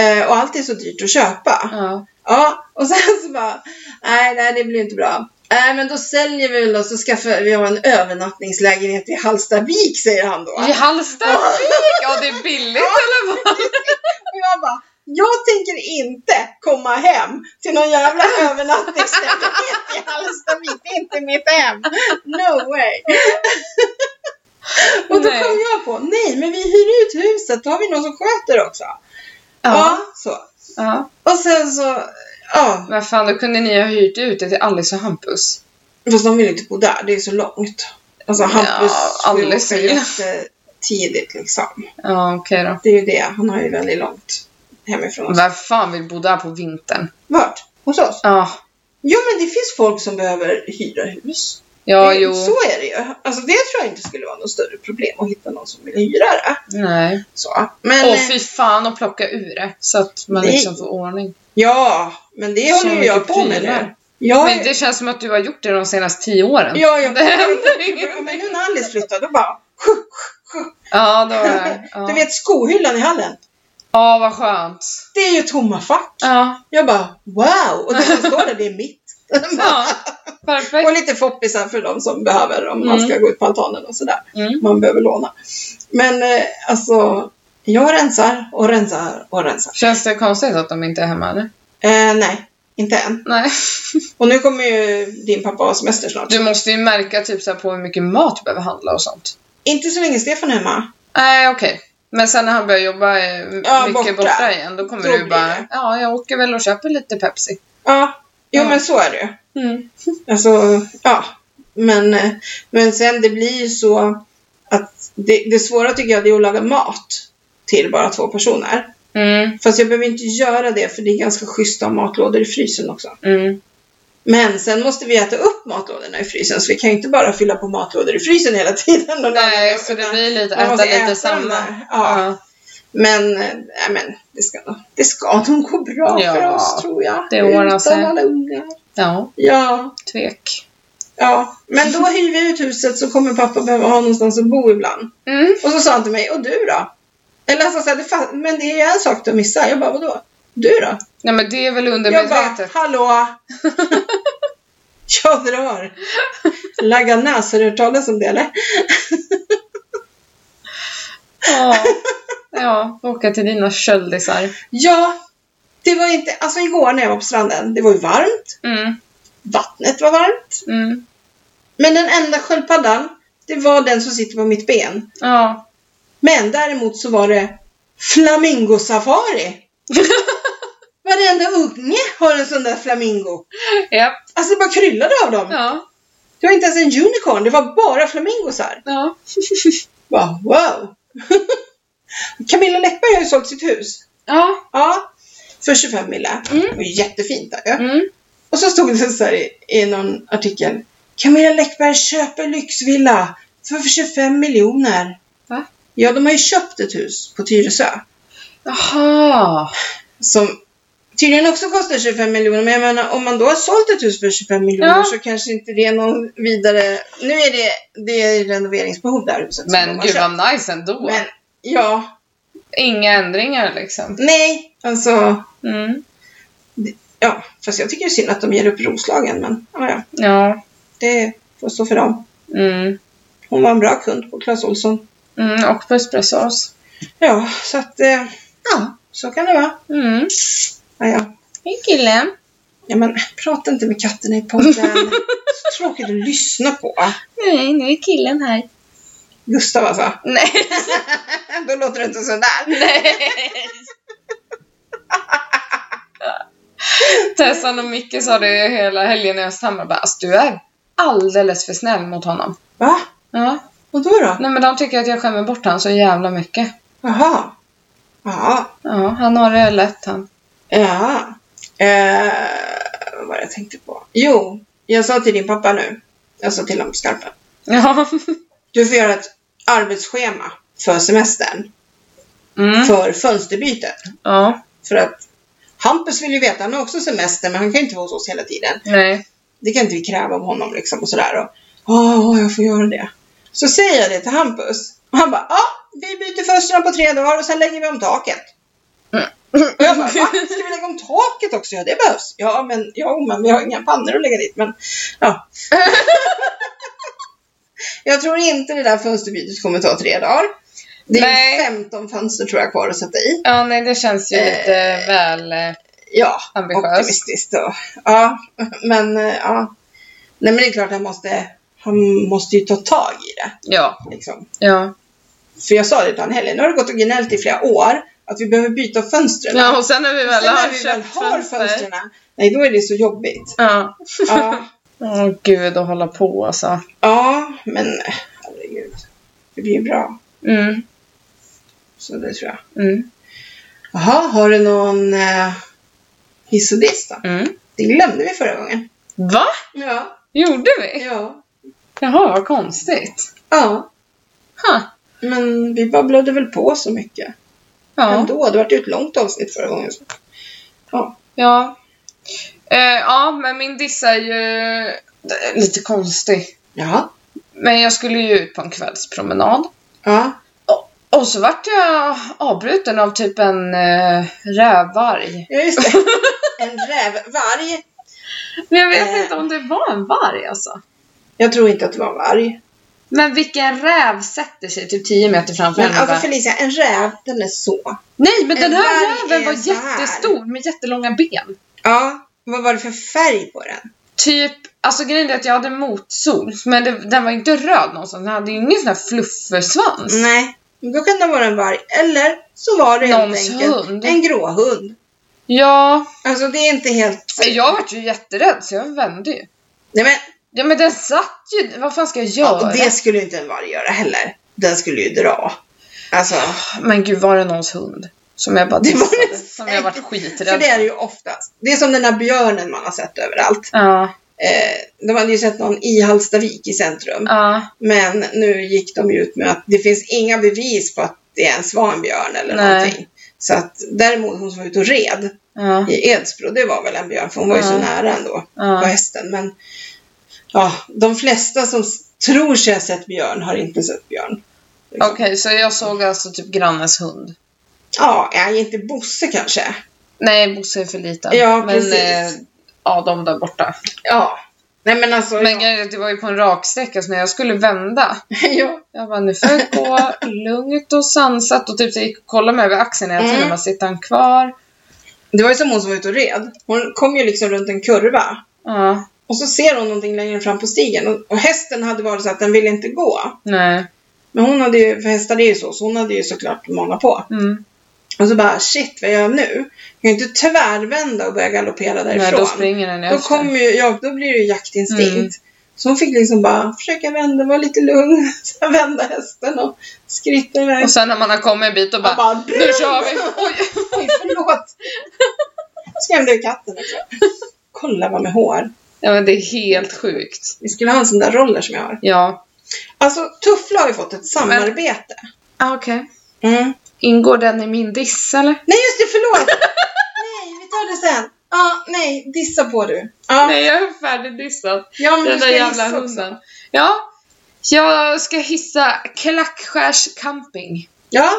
Eh, och allt är så dyrt att köpa. ja. Ja, och sen så bara, nej, nej det blir inte bra. Nej, men då säljer vi väl och så skaffar vi en övernattningslägenhet i Hallstavik, säger han då. I Hallstavik? Ja, det är billigt eller vad? Och jag bara, jag tänker inte komma hem till någon jävla övernattningslägenhet i Hallstavik. Det är inte mitt hem. No way. Och då kom jag på, nej, men vi hyr ut huset. Då har vi någon som sköter också. Ja, så. Ja. Och sen så, ja. Men fan, då kunde ni ha hyrt ut det till Alice och Hampus. Fast de vill inte bo där, det är så långt. Alltså Hampus Ja, vill alldeles åka vill. jättetidigt liksom. Ja, okej då. Det är ju det, han har ju väldigt långt hemifrån. oss. Vem fan vill bo där på vintern? Vart? Hos oss? Ja, Jo men det finns folk som behöver hyra hus. Ja det, jo. Så är det ju. Alltså det tror jag inte skulle vara något större problem att hitta någon som vill hyra det. Nej. Så. Men, Åh fy fan och plocka ur det. Så att man Nej. liksom får ordning. ja, men det håller ju jag på med nu. Ja, Men det känns som att du har gjort det de senaste tio åren. ja, jag, Det händer men nu när Alice flyttade, då bara... Ja, då är. Ja. Du vet skohyllan i hallen? ja, vad skönt. Det är ju tomma fack. Ja, Jag bara wow! Och det som står där, det är mitt. ja. och perfekt. lite foppisar för de som behöver om man Mm. ska gå ut på altanen och sådär. Mm. Man behöver låna. Men eh, alltså, jag rensar och rensar och rensar. Känns det konstigt att de inte är hemma eller? Eh, nej, inte än. Nej. Och nu kommer ju din pappa ha semester snart. Du måste ju märka typ så på hur mycket mat du behöver handla och sånt. Inte så länge Stefan är hemma. Nej, okej. Men sen när han börjar jobba eh, Ja, mycket borta. borta. igen, då kommer Då du bara, det. ja, jag åker väl och köper lite Pepsi. Ja, jo Ja. men så är det ju. Mm. Alltså, ja. Men, eh, men sen det blir ju så att det, det svåra tycker jag det är att laga mat till bara två personer. Mm, Fast jag behöver inte göra det för det är ganska schysst att ha matlådor i frysen också. mm. Men sen måste vi äta upp matlådorna i frysen så vi kan ju inte bara fylla på matlådor i frysen hela tiden. Och Nej, så det blir lite, äta lite äta samma. Ja. Ja, Men, äh, men det, ska nog, det ska nog gå bra Ja, för oss tror jag. det ordnar sig. Alla ungar. Ja, Ja, tvek. ja. Men då hyr vi ut huset så kommer pappa behöva ha någonstans att bo ibland. Mm. Och så sa han till mig, och du då? Eller alltså, så här, det men det är en sak att missa. Jag bara, vadå? Du då? Nej men det är väl Jag bara, undermedvetet. hallå? jag drar. Lagganäs, har du hört talas om det eller? Ja. Ja, åka till dina köldisar. Ja, det var inte, alltså igår när jag var på stranden, det var ju varmt, Mm, vattnet var varmt, mm. men den enda sköldpaddan, det var den som sitter på mitt ben. Ja. Men däremot så var det flamingosafari. Varenda unge har en sån där flamingo. Japp. Alltså det bara kryllade av dem. Ja. Det var inte ens en unicorn, det var bara flamingosar. Ja. Bara, wow! Camilla Läckberg har ju sålt sitt hus. Ja. Ja, för 25 mille. Mm. Det var jättefint där ju. Mm. Och så stod det så här i, i någon artikel. Camilla Läckberg köper lyxvilla för 25 miljoner. Va? Ja, de har ju köpt ett hus på Tyresö. Jaha. Som tydligen också kostar 25 miljoner. Men jag menar, om man då har sålt ett hus för 25 miljoner Ja. så kanske inte det är någon vidare... Nu är det, det är renoveringsbehov där huset Men gud vad nice ändå. Men ja, Inga ändringar liksom. nej, alltså... Mm. Ja, fast jag tycker det är synd att de ger upp Roslagen, men ja, ja, Ja. det får stå för dem. Mm. Hon var en bra kund på Clas Ohlson. Mm. Och på espressos. Ja, så att, eh, ja, så kan det vara. Mm. Ja, ja. Hej killen. ja men prata inte med katterna i podden. så tråkigt att lyssna på. Nej, nu är killen här. Gustav alltså. Nej. Då låter det inte sådär. Nej. Tessan och Micke sa det hela helgen i Östhammar. Bara, alltså, du är alldeles för snäll mot honom. Va? Ja. Och då då? Nej men de tycker att jag skämmer bort honom så jävla mycket. Jaha. Ja. Ja, han har det lätt han. Ja. Eh, vad var det jag tänkte på? Jo, jag sa till din pappa nu. Jag sa till honom skarpen. Ja. Du får göra ett arbetsschema för semestern. Mm. För fönsterbyten. Ja. För att Hampus vill ju veta, han har också semester men han kan ju inte vara hos oss hela tiden. Nej. Det kan inte vi kräva av honom liksom och sådär. Och, Ja, jag får göra det. Så säger jag det till Hampus. Och han bara, ja, vi byter fönstren på tre dagar och sen lägger vi om taket. Och jag bara, va? Ska vi lägga om taket också? Ja, det behövs. Ja, men, ja, men vi har inga pannor att lägga dit. Men, ja. jag tror inte det där fönsterbytet kommer ta tre dagar. Det är Nej. 15 fönster tror jag kvar att sätta i. Ja, nej det känns ju lite Eh. väl eh, Ja, ambitiöst. optimistiskt. Och, ja, men eh, ja. Nej, men det är klart han måste, han måste ju ta tag i det. Ja. Liksom. Ja. För jag sa det till honom nu har det gått och gnällt i flera år att vi behöver byta fönstren. Ja, och sen när vi väl Sen har när vi väl har fönster. fönstren, nej då är det så jobbigt. Ja. Ja, Åh gud, att hålla på alltså. ja men herregud. Det blir ju bra. Mm. Så det tror jag. Mm. Jaha, har du någon eh, hiss och diss då? Mm. Det glömde vi förra gången. Va? Ja, Gjorde vi? ja, Jaha, vad konstigt. ja. Ha. Men vi babblade väl på så mycket. Ja. Ändå, det var ju ett långt avsnitt förra gången. Så. Ja. Ja. Eh, ja, men min diss är ju är lite konstig. Jaha. Men jag skulle ju ut på en kvällspromenad. Ja. Och så vart jag avbruten av typ en eh, rävvarg. ja, just det. En rävvarg. Men jag vet Eh. inte om det var en varg alltså. Jag tror inte att det var en varg. Men vilken räv sätter sig typ 10 meter framför Men henne och alltså bara, Felicia, en räv, den är så. Nej, men en den här räven var så här. jättestor med jättelånga ben. Ja. Vad var det för färg på den? Typ, alltså grejen är att jag hade motsol, men det, den var inte röd någonstans. Den hade ju ingen sån här fluffersvans. Nej. Då kan det vara en varg. Eller så var det helt Någons enkelt hund. en gråhund. Ja, Alltså det är inte helt... jag vart ju jätterädd så jag vände ju. Nej men, Ja men den satt ju, vad fan ska jag göra? ja, och det skulle inte en varg göra heller. Den skulle ju dra. Alltså, Men gud, var det någons hund? Som jag bara Det var det Som jag säkert. skiträdd för det är det ju oftast. Det är som den där björnen man har sett överallt. Ja, Eh, de hade ju sett någon i Hallstavik i centrum. ja, Men nu gick de ut med att det finns inga bevis på att det ens var en björn eller Nej. någonting. Så att däremot hon som var ute och red ja, i Edsbro, det var väl en björn för hon var ju så nära ändå på ja. hästen. Men ja, de flesta som tror sig ha sett björn har inte sett björn. Liksom. Okej, så jag såg alltså typ grannens hund. Ja, är inte Bosse kanske? Nej, Bosse är för liten. Ja, Men precis. eh, ja, de där borta. Ja. Nej men alltså, Men ja. grejen är att det var ju på en raksträcka så när jag skulle vända. ja. Jag bara, nu får jag gå lugnt och sansat och typ jag gick och kollade mig över axeln hela tiden. Mm. Bara, sitter han kvar? Det var ju som hon som var ute och red. Hon kom ju liksom runt en kurva. Ja, Och så ser hon någonting längre fram på stigen. Och, och hästen hade varit så att den ville inte gå. nej. Men hon hade ju, för hästar är ju så, så hon hade ju såklart många på. Mm. Och så bara, shit vad gör jag nu? Jag kan ju inte tvärvända och börja galoppera därifrån. Nej, då springer den Då efter. kommer ju, ja, då blir det ju jaktinstinkt. Mm. Så hon fick liksom bara försöka vända, vara lite lugn, sen vända hästen och skritta iväg. Och sen när man har kommit en bit och bara, bara, nu kör vi! Oj! Oj, förlåt. Skrämde ju katten också. Kolla vad med hår. Ja men det är helt sjukt. Vi skulle ha en sån där roller som jag har. Ja. Alltså, Tuffla har ju fått ett samarbete. Ah, okej. Mm. Ingår den i min diss eller? Nej, just det, förlåt! nej, vi tar det sen. Ja, nej, dissa på du. Ja, Nej, jag är färdigdissad. ja men Den där jävla hunden. också. Ja. Jag ska hissa Klackskärs camping Ja,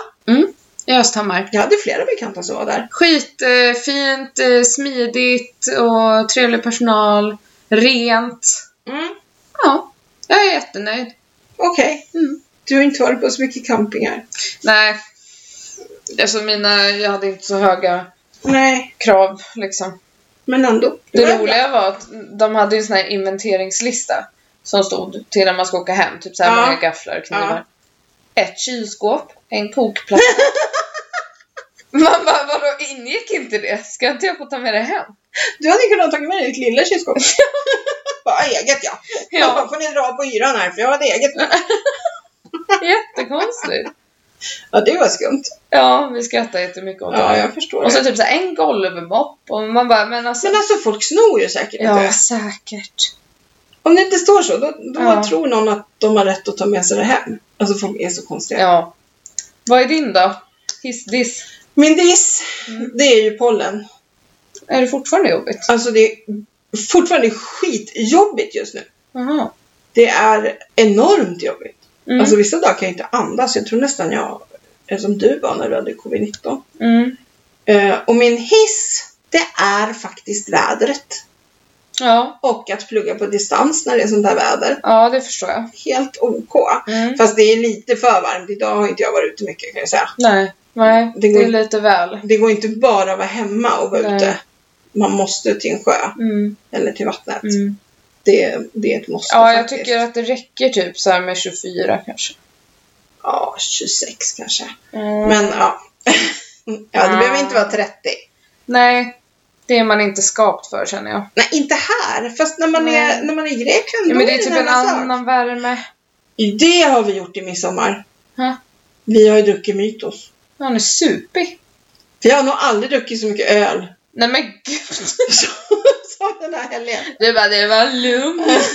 i Östhammar. jag hade flera bekanta som var där. Skitfint, eh, eh, smidigt och trevlig personal. Rent. Mm. Ja, jag är jättenöjd. Okej. Mm. Du har inte varit på så mycket campingar. Nej, alltså mina, jag hade inte så höga Nej, krav liksom. men ändå. Det var roliga var att de hade ju en sån här inventeringslista som stod till när man ska åka hem. Typ så här Ja. många gafflar och knivar. Ett kylskåp, en kokplatta. Man bara, vadå ingick inte det? Ska inte jag få ta med det hem? Du hade kunnat ta med dig ditt lilla kylskåp. Bara eget ja. ja. Ja, får ni dra på hyran här för jag hade eget. jättekonstigt. Ja, det var skumt. Ja, vi skrattar jättemycket åt Ja, det. jag förstår Och så typ så här en golvmopp och man bara, men alltså. Men alltså folk snor ju säkert ja, inte. säkert. Om det inte står så, då, då Ja. tror någon att de har rätt att ta med sig det hem. Alltså folk är så konstiga. Ja. Vad är din då? Hiss diss. Min diss, Mm. det är ju pollen. Är det fortfarande jobbigt? Alltså det är fortfarande skitjobbigt just nu. Jaha. Det är enormt jobbigt. Mm. Alltså vissa dagar kan jag inte andas. Jag tror nästan jag är som du var när du hade covid-19. mm. Eh, och min hiss, det är faktiskt vädret. Ja. Och att plugga på distans när det är sånt här väder. ja, det förstår jag. Helt OK. Mm. Fast det är lite för varmt. Idag har inte jag varit ute mycket kan jag säga. Nej, nej, Det det, går är inte. lite väl. Det går inte bara att vara hemma och vara Nej. ute. Man måste till en sjö Mm. eller till vattnet. Mm. Det, det är ett måste Ja, jag faktiskt. tycker att det räcker typ så med 24 kanske. Ja, 26 kanske. Mm. Men ja. ja, det Ja. behöver inte vara 30. Nej, det är man inte skapt för känner jag. Nej, inte här. Fast när man, Nej. är, när man är i Grekland, Ja, då men det är det typ en annan sak. värme. Det har vi gjort i midsommar. Ha? Vi har ju druckit Mytos. Han är supig. Jag har nog aldrig druckit så mycket öl Nej men gud. som den här helgen. Du bara, det var lugnt.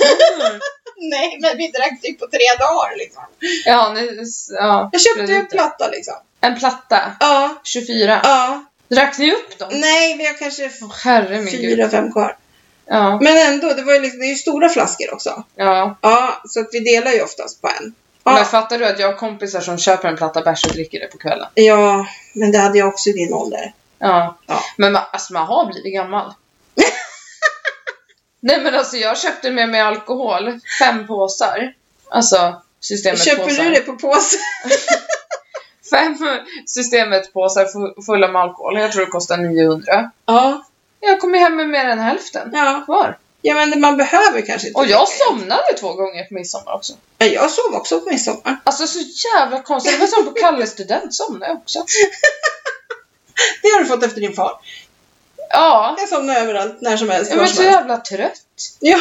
Nej, men vi drack typ på tre dagar liksom. ja, nu, ja. Jag köpte en platta liksom. En platta. Ja, 24. ja. Drack ni upp dem? Nej, vi har kanske Åh, herre min gud. fyra, fem kvar. Ja. Men ändå, det, var ju liksom, det är ju stora flaskor också. ja. Ja, så att vi delar ju oftast på en. Men Ja, fattar du att jag har kompisar som köper en platta bärs och dricker det på kvällen? ja, men det hade jag också i din ålder. Ja. Ja. Men man, alltså man har blivit gammal. Nej men alltså jag köpte med mig alkohol. Fem påsar. Alltså systemet Köper påsar. du det på påse? Fem systemet påsar fu- fulla med alkohol. Jag tror det kostar 900. Ja, Jag kom ju hem med mer än hälften ja. kvar. Ja, men man behöver kanske inte Och jag somnade två gånger på midsommar också. Ja, jag sov också på midsommar. Alltså så jävla konstigt. Det var som på Kalle student somnade jag också. Det har du fått efter din far. Ja. Jag somnar överallt, när som helst, Jag var var som så jävla trött. Ja,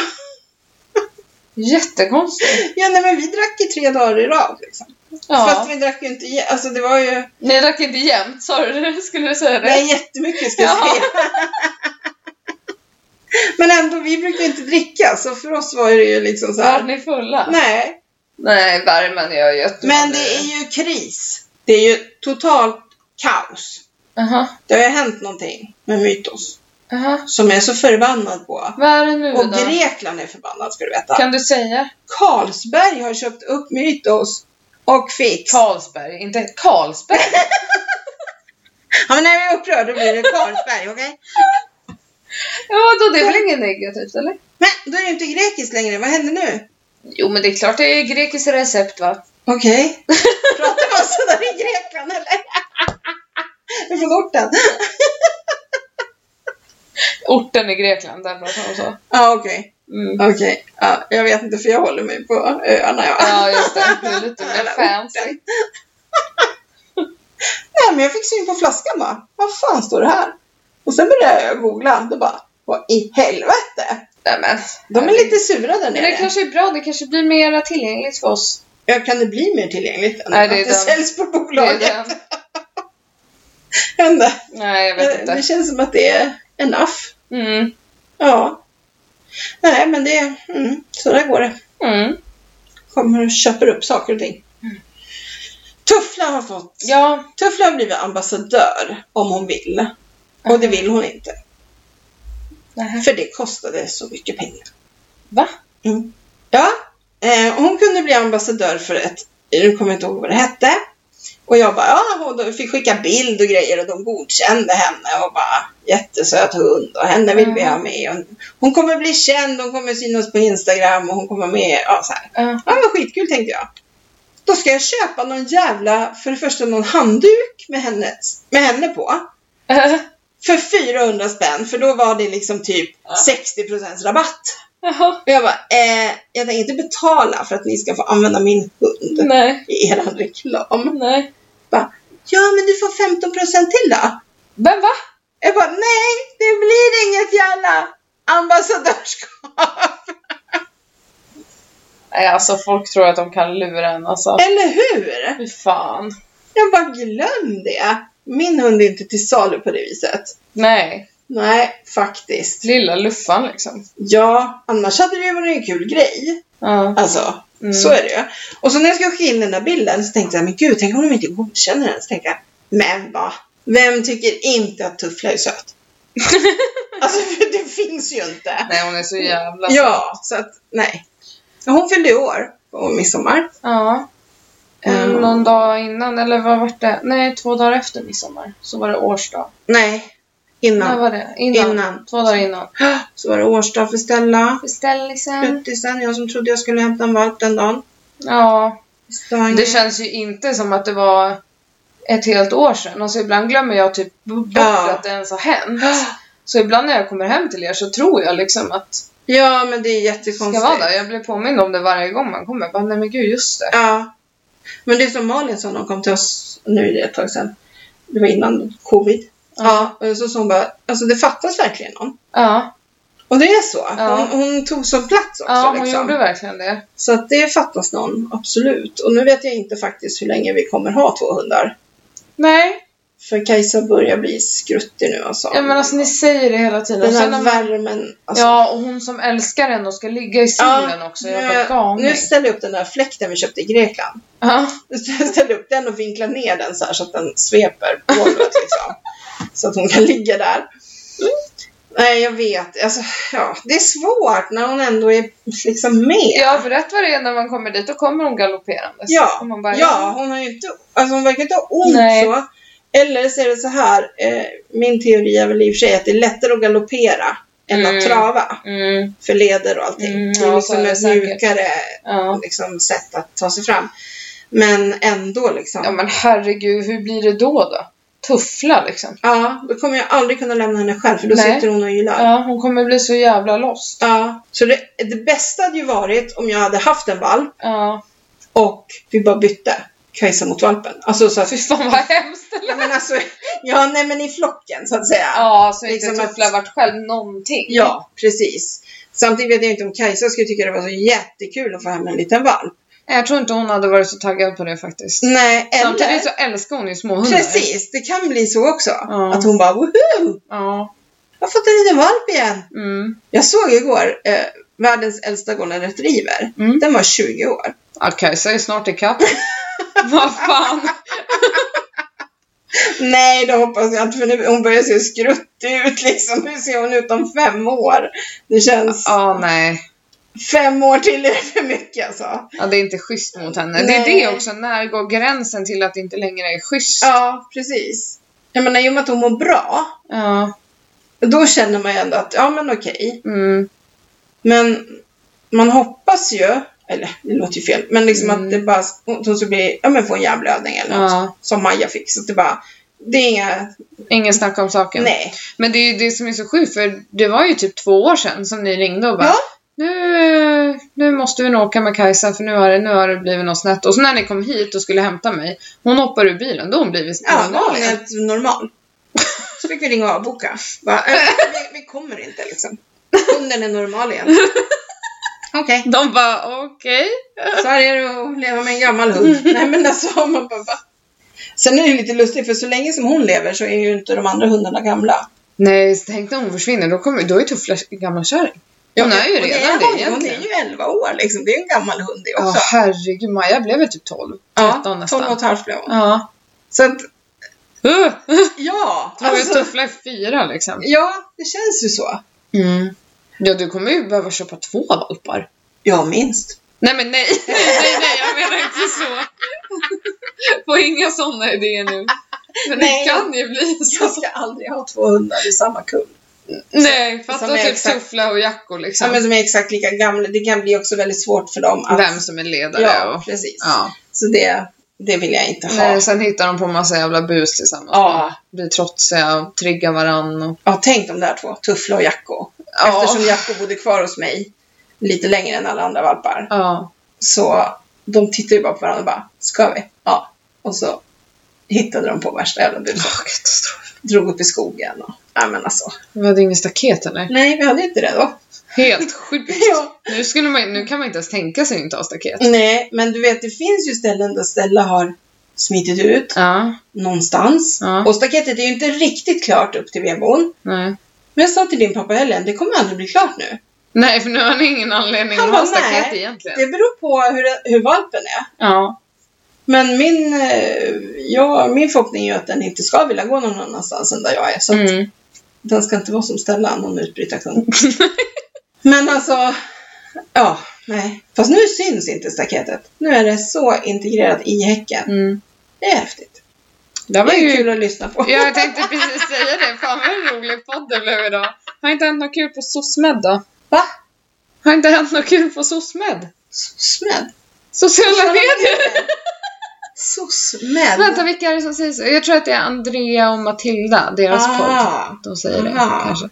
Jättekonstigt. ja nej, men vi drack i tre dagar i rad. Liksom. Ja. Fast vi drack ju inte, jä- alltså det var ju, Ni drack inte jämt, sa du det? Skulle du säga det? nej jättemycket ska jag Ja. säga. Men ändå, vi brukar inte dricka, så för oss var det ju liksom så Var här. ni fulla? Nej, Nej, värmen gör jättemycket. men det är ju kris. Det är ju totalt kaos. Aha, Det har ju hänt någonting med Mytos aha. som jag är så förbannad på. Vad är det nu Och då? Grekland är förbannad ska du veta. Kan du säga? Carlsberg har köpt upp Mytos och Fix. Carlsberg, inte Carlsberg. Ja, men när jag är upprörd då blir det Carlsberg, okej? ja, då det är väl inget negativt, eller? Men då är det inte grekiskt längre. Vad händer nu? Jo, men det är klart det är grekiskt recept va? Okej. Pratar man sådär i Grekland eller? Det från orten. Orten i Grekland, där pratar man så. Ja, okej. Mm. Okej. Ja, jag vet inte för jag håller mig på öarna. Ja, Ja, just det. Det är lite mer fancy. Nej, men jag fick syn på flaskan bara. Vad fan står det här? Och sen började jag googla. Då bara, vad i helvete? Nej, men. De är lite sura där Men nere. det kanske är bra, det kanske blir mer tillgängligt för oss. Ja, kan det bli mer tillgängligt än Nej, det att det den. säljs på Det bolaget? den. Hände. Nej, jag vet Det, det inte. känns som att det är enough. Mm. Ja. Nej, men det, mm, så där går det. Mm. Kommer och köper upp saker och ting. Tuffla har fått, Ja. Tuffla har blivit ambassadör om hon vill. Och det vill hon inte. Nähä. För det kostade så mycket pengar. Va? Mm. Ja, eh, hon kunde bli ambassadör för ett, nu kommer jag inte ihåg vad det hette. Och jag bara, ja, då fick skicka bild och grejer och de godkände henne och bara jättesöt hund och henne vill vi ha med. Och hon kommer bli känd, hon kommer synas på Instagram och hon kommer med, ja så här. Ja. Ja, vad skitkul tänkte jag. Då ska jag köpa någon jävla, för det första någon handduk med henne, med henne på. För 400 spänn, för då var det liksom typ Ja. 60% rabatt. Och jag bara, eh, jag tänker inte betala för att ni ska få använda min hund Nej. i er reklam. Nej. Bara, ja men du får 15% till då. Men va? Jag bara, nej det blir inget jävla ambassadörskap. Nej, alltså folk tror att de kan lura en alltså. Eller hur? Fy fan. Jag bara, glöm det. Min hund är inte till salu på det viset. Nej. Nej, faktiskt. Lilla luffan liksom. Ja, annars hade det ju varit en kul grej. Ja. Alltså, Mm. så är det ju. Och så när jag ska skicka in den där bilden så tänkte jag, men gud, tänk om de inte godkänner den. Så tänkte jag, men va? Vem tycker inte att Tuffla är söt? alltså, för det finns ju inte. Nej, hon är så jävla Ja, så att, nej. Hon fyllde år på midsommar. Ja. Mm. Någon dag innan, eller vad var det? Nej, två dagar efter midsommar. Så var det årsdag. Nej, När innan. var det? Innan. Innan. Två dagar innan. Så var det årsdag för Stella. Beställningen. Pluttisen, jag som trodde jag skulle hämta en valp den dagen. Ja. Stang. Det känns ju inte som att det var ett helt år sedan. Alltså ibland glömmer jag typ bort Ja. att det ens har hänt. Så ibland när jag kommer hem till er så tror jag liksom att Ja, men det är jättekonstigt. ska vara där. Jag blir påmind om det varje gång man kommer. Bara, nej men gud, just det. Ja. Men det är som Malin sa när hon kom till oss, nu är det ett tag sedan. Det var innan covid. Ja, och så sa hon bara, alltså det fattas verkligen någon. Ja, Och det är så. Ja. Hon, hon tog så plats också. ja hon liksom. gjorde verkligen det. Så att det fattas någon, absolut. Och nu vet jag inte faktiskt hur länge vi kommer ha två hundar. Nej, För Kajsa börjar bli skruttig nu alltså. ja, men alltså ni säger det hela tiden. Den här man- värmen. Alltså, Ja, och hon som älskar en och ska ligga i solen också. Jag nu, nu ställer jag upp den där fläkten vi köpte i Grekland. Ja. Jag ställer upp den och vinklar ner den så här så att den sveper på golvet liksom. Så att hon kan ligga där. Nej, jag vet. Alltså, ja, det är svårt när hon ändå är liksom med. ja, för rätt vad det är när man kommer dit, då kommer hon galopperandes. Ja, man bara, ja, hon har ju inte, alltså hon verkar inte ha ont Nej. så. Eller så är det så här, eh, min teori är väl i och för sig att det är lättare att galoppera än Mm. att trava. Mm, För leder och allting. Mm, det är ja, liksom är det ett säkert. mjukare ja. liksom, sätt att ta sig fram. Men ändå liksom. ja, men herregud, hur blir det då då? Tuffla liksom. Ja, då kommer jag aldrig kunna lämna henne själv för då Nej. sitter hon och ylar. Ja, hon kommer bli så jävla lost. Ja, så det, det bästa hade ju varit om jag hade haft en valp Ja, och vi bara bytte Kajsa mot valpen. Alltså så att... fy fan vad hemskt. Ja, men alltså, ja, nej men i flocken så att säga. Ja, så inte Liksom Tuffla att- varit själv någonting. Ja, precis. Samtidigt vet jag inte om Kajsa skulle tycka det var så jättekul att få hem en liten valp. Jag tror inte hon hade varit så taggad på det faktiskt. Nej, eller... Samtidigt så älskar hon ju småhundar. Precis, det kan bli så också. Ja. Att hon bara woho! Ja. Jag har fått en liten valp igen. Mm. Jag såg igår eh, världens äldsta golden retriever. Mm. Den var 20 år. Ja, Kajsa är snart ikapp. Vad fan. Nej, det hoppas jag inte för nu, hon börjar se skruttig ut liksom. Hur ser hon ut om fem år? Det känns... Ja, nej. Fem år till är för mycket alltså. Ja, det är inte schysst mot henne. Det Nej. är det också. När går gränsen till att det inte längre är schysst? Ja, precis. Jag menar, i och med att hon mår bra, Ja. då känner man ju ändå att, ja men okej. Mm. Men man hoppas ju, eller det låter ju fel, men liksom Mm. att det bara, att hon ska bli, ja men få en hjärnblödning eller något. Ja. Som Maja fick. Så att det bara, det är inga, Ingen snack om saken. nej. Men det är ju det som är så sjukt för det var ju typ två år sedan som ni ringde och bara Ja. Nu, nu måste vi nog åka med Kajsa för nu har, det, nu har det blivit något snett. Och så när ni kom hit och skulle hämta mig, hon hoppar ur bilen, då har hon blivit Ja, var normal hon igen. helt normal. Så fick vi ringa och avboka. Bara, äh, vi, vi kommer inte liksom. Hunden är normal igen. Okej, De bara okej. så här är det att leva med en gammal hund. Nej men alltså, man bara, va? Sen är det lite lustigt för så länge som hon lever så är ju inte de andra hundarna gamla. Nej, tänk när hon försvinner, då, kommer, då är Tuffla gamla kärring. Hon är ju redan det hon, Hon egentligen. är ju 11 år liksom. Det är en gammal hund det Ja, också. herregud. Maja blev väl typ 12, 13 ja, nästan. 12 och ett halvt blev hon. Ja. Så att, Uh, ja. Jag Alltså, Tuffla är fyra liksom. ja, det känns ju så. Mm. Ja, du kommer ju behöva köpa två valpar. Ja, minst. Nej men nej, nej, nej, nej jag menar inte så. Få inga sådana idéer nu. Men Nej. det kan ju bli så. Jag ska aldrig ha två hundar i samma kull. Nej, fatta typ exakt- Tuffla och Jacko liksom. Ja, men som är exakt lika gamla. Det kan bli också väldigt svårt för dem att... Vem som är ledare Ja, och... precis. Ja. Så det, det vill jag inte ha. Nej, sen hittar de på massa jävla bus tillsammans. Ja. Blir trotsiga och triggar varann och... Ja, tänk de där två, Tuffla och Jacko. Ja. Eftersom Jacko bodde kvar hos mig lite längre än alla andra valpar. Ja. Så de tittade ju bara på varandra och bara, ska vi? Ja. Och så hittade de på värsta jävla buset. Åh, katastrof. Drog upp i skogen och, ja men alltså. Vi hade ingen staket eller? Nej, vi hade inte det då. Helt sjukt. Ja. Nu, skulle man, nu kan man inte ens tänka sig att inte ha staket. Nej, men du vet, det finns ju ställen där Stella har smitit ut Ja, någonstans. Ja. Och staketet är ju inte riktigt klart upp till vedboden. nej. Men jag sa till din pappa Helen, det kommer aldrig bli klart nu. Nej, för nu har ni ingen anledning Han att ha staket nej. egentligen. Det beror på hur, hur valpen är. Ja. Men min, eh, ja, min förhoppning är ju att den inte ska vilja gå någon annanstans än där jag är. Så Mm. den ska inte vara som Stella, någon utbrytarkung. Men alltså, ja, nej. Fast nu syns inte staketet. Nu är det så integrerat i häcken. Mm. Det är häftigt. Det Det var ju... kul att lyssna på. Ja, jag tänkte precis säga det. Fan vad rolig podd det blev idag. Har inte hänt något kul på SOSMED då? Va? Har inte hänt något kul på SOSMED? SOSMED? Sociala medier! SOSMED? Vänta, vilka är det som säger så? Jag tror att det är Andrea och Matilda, deras podd. Ah, De säger det Aha. kanske.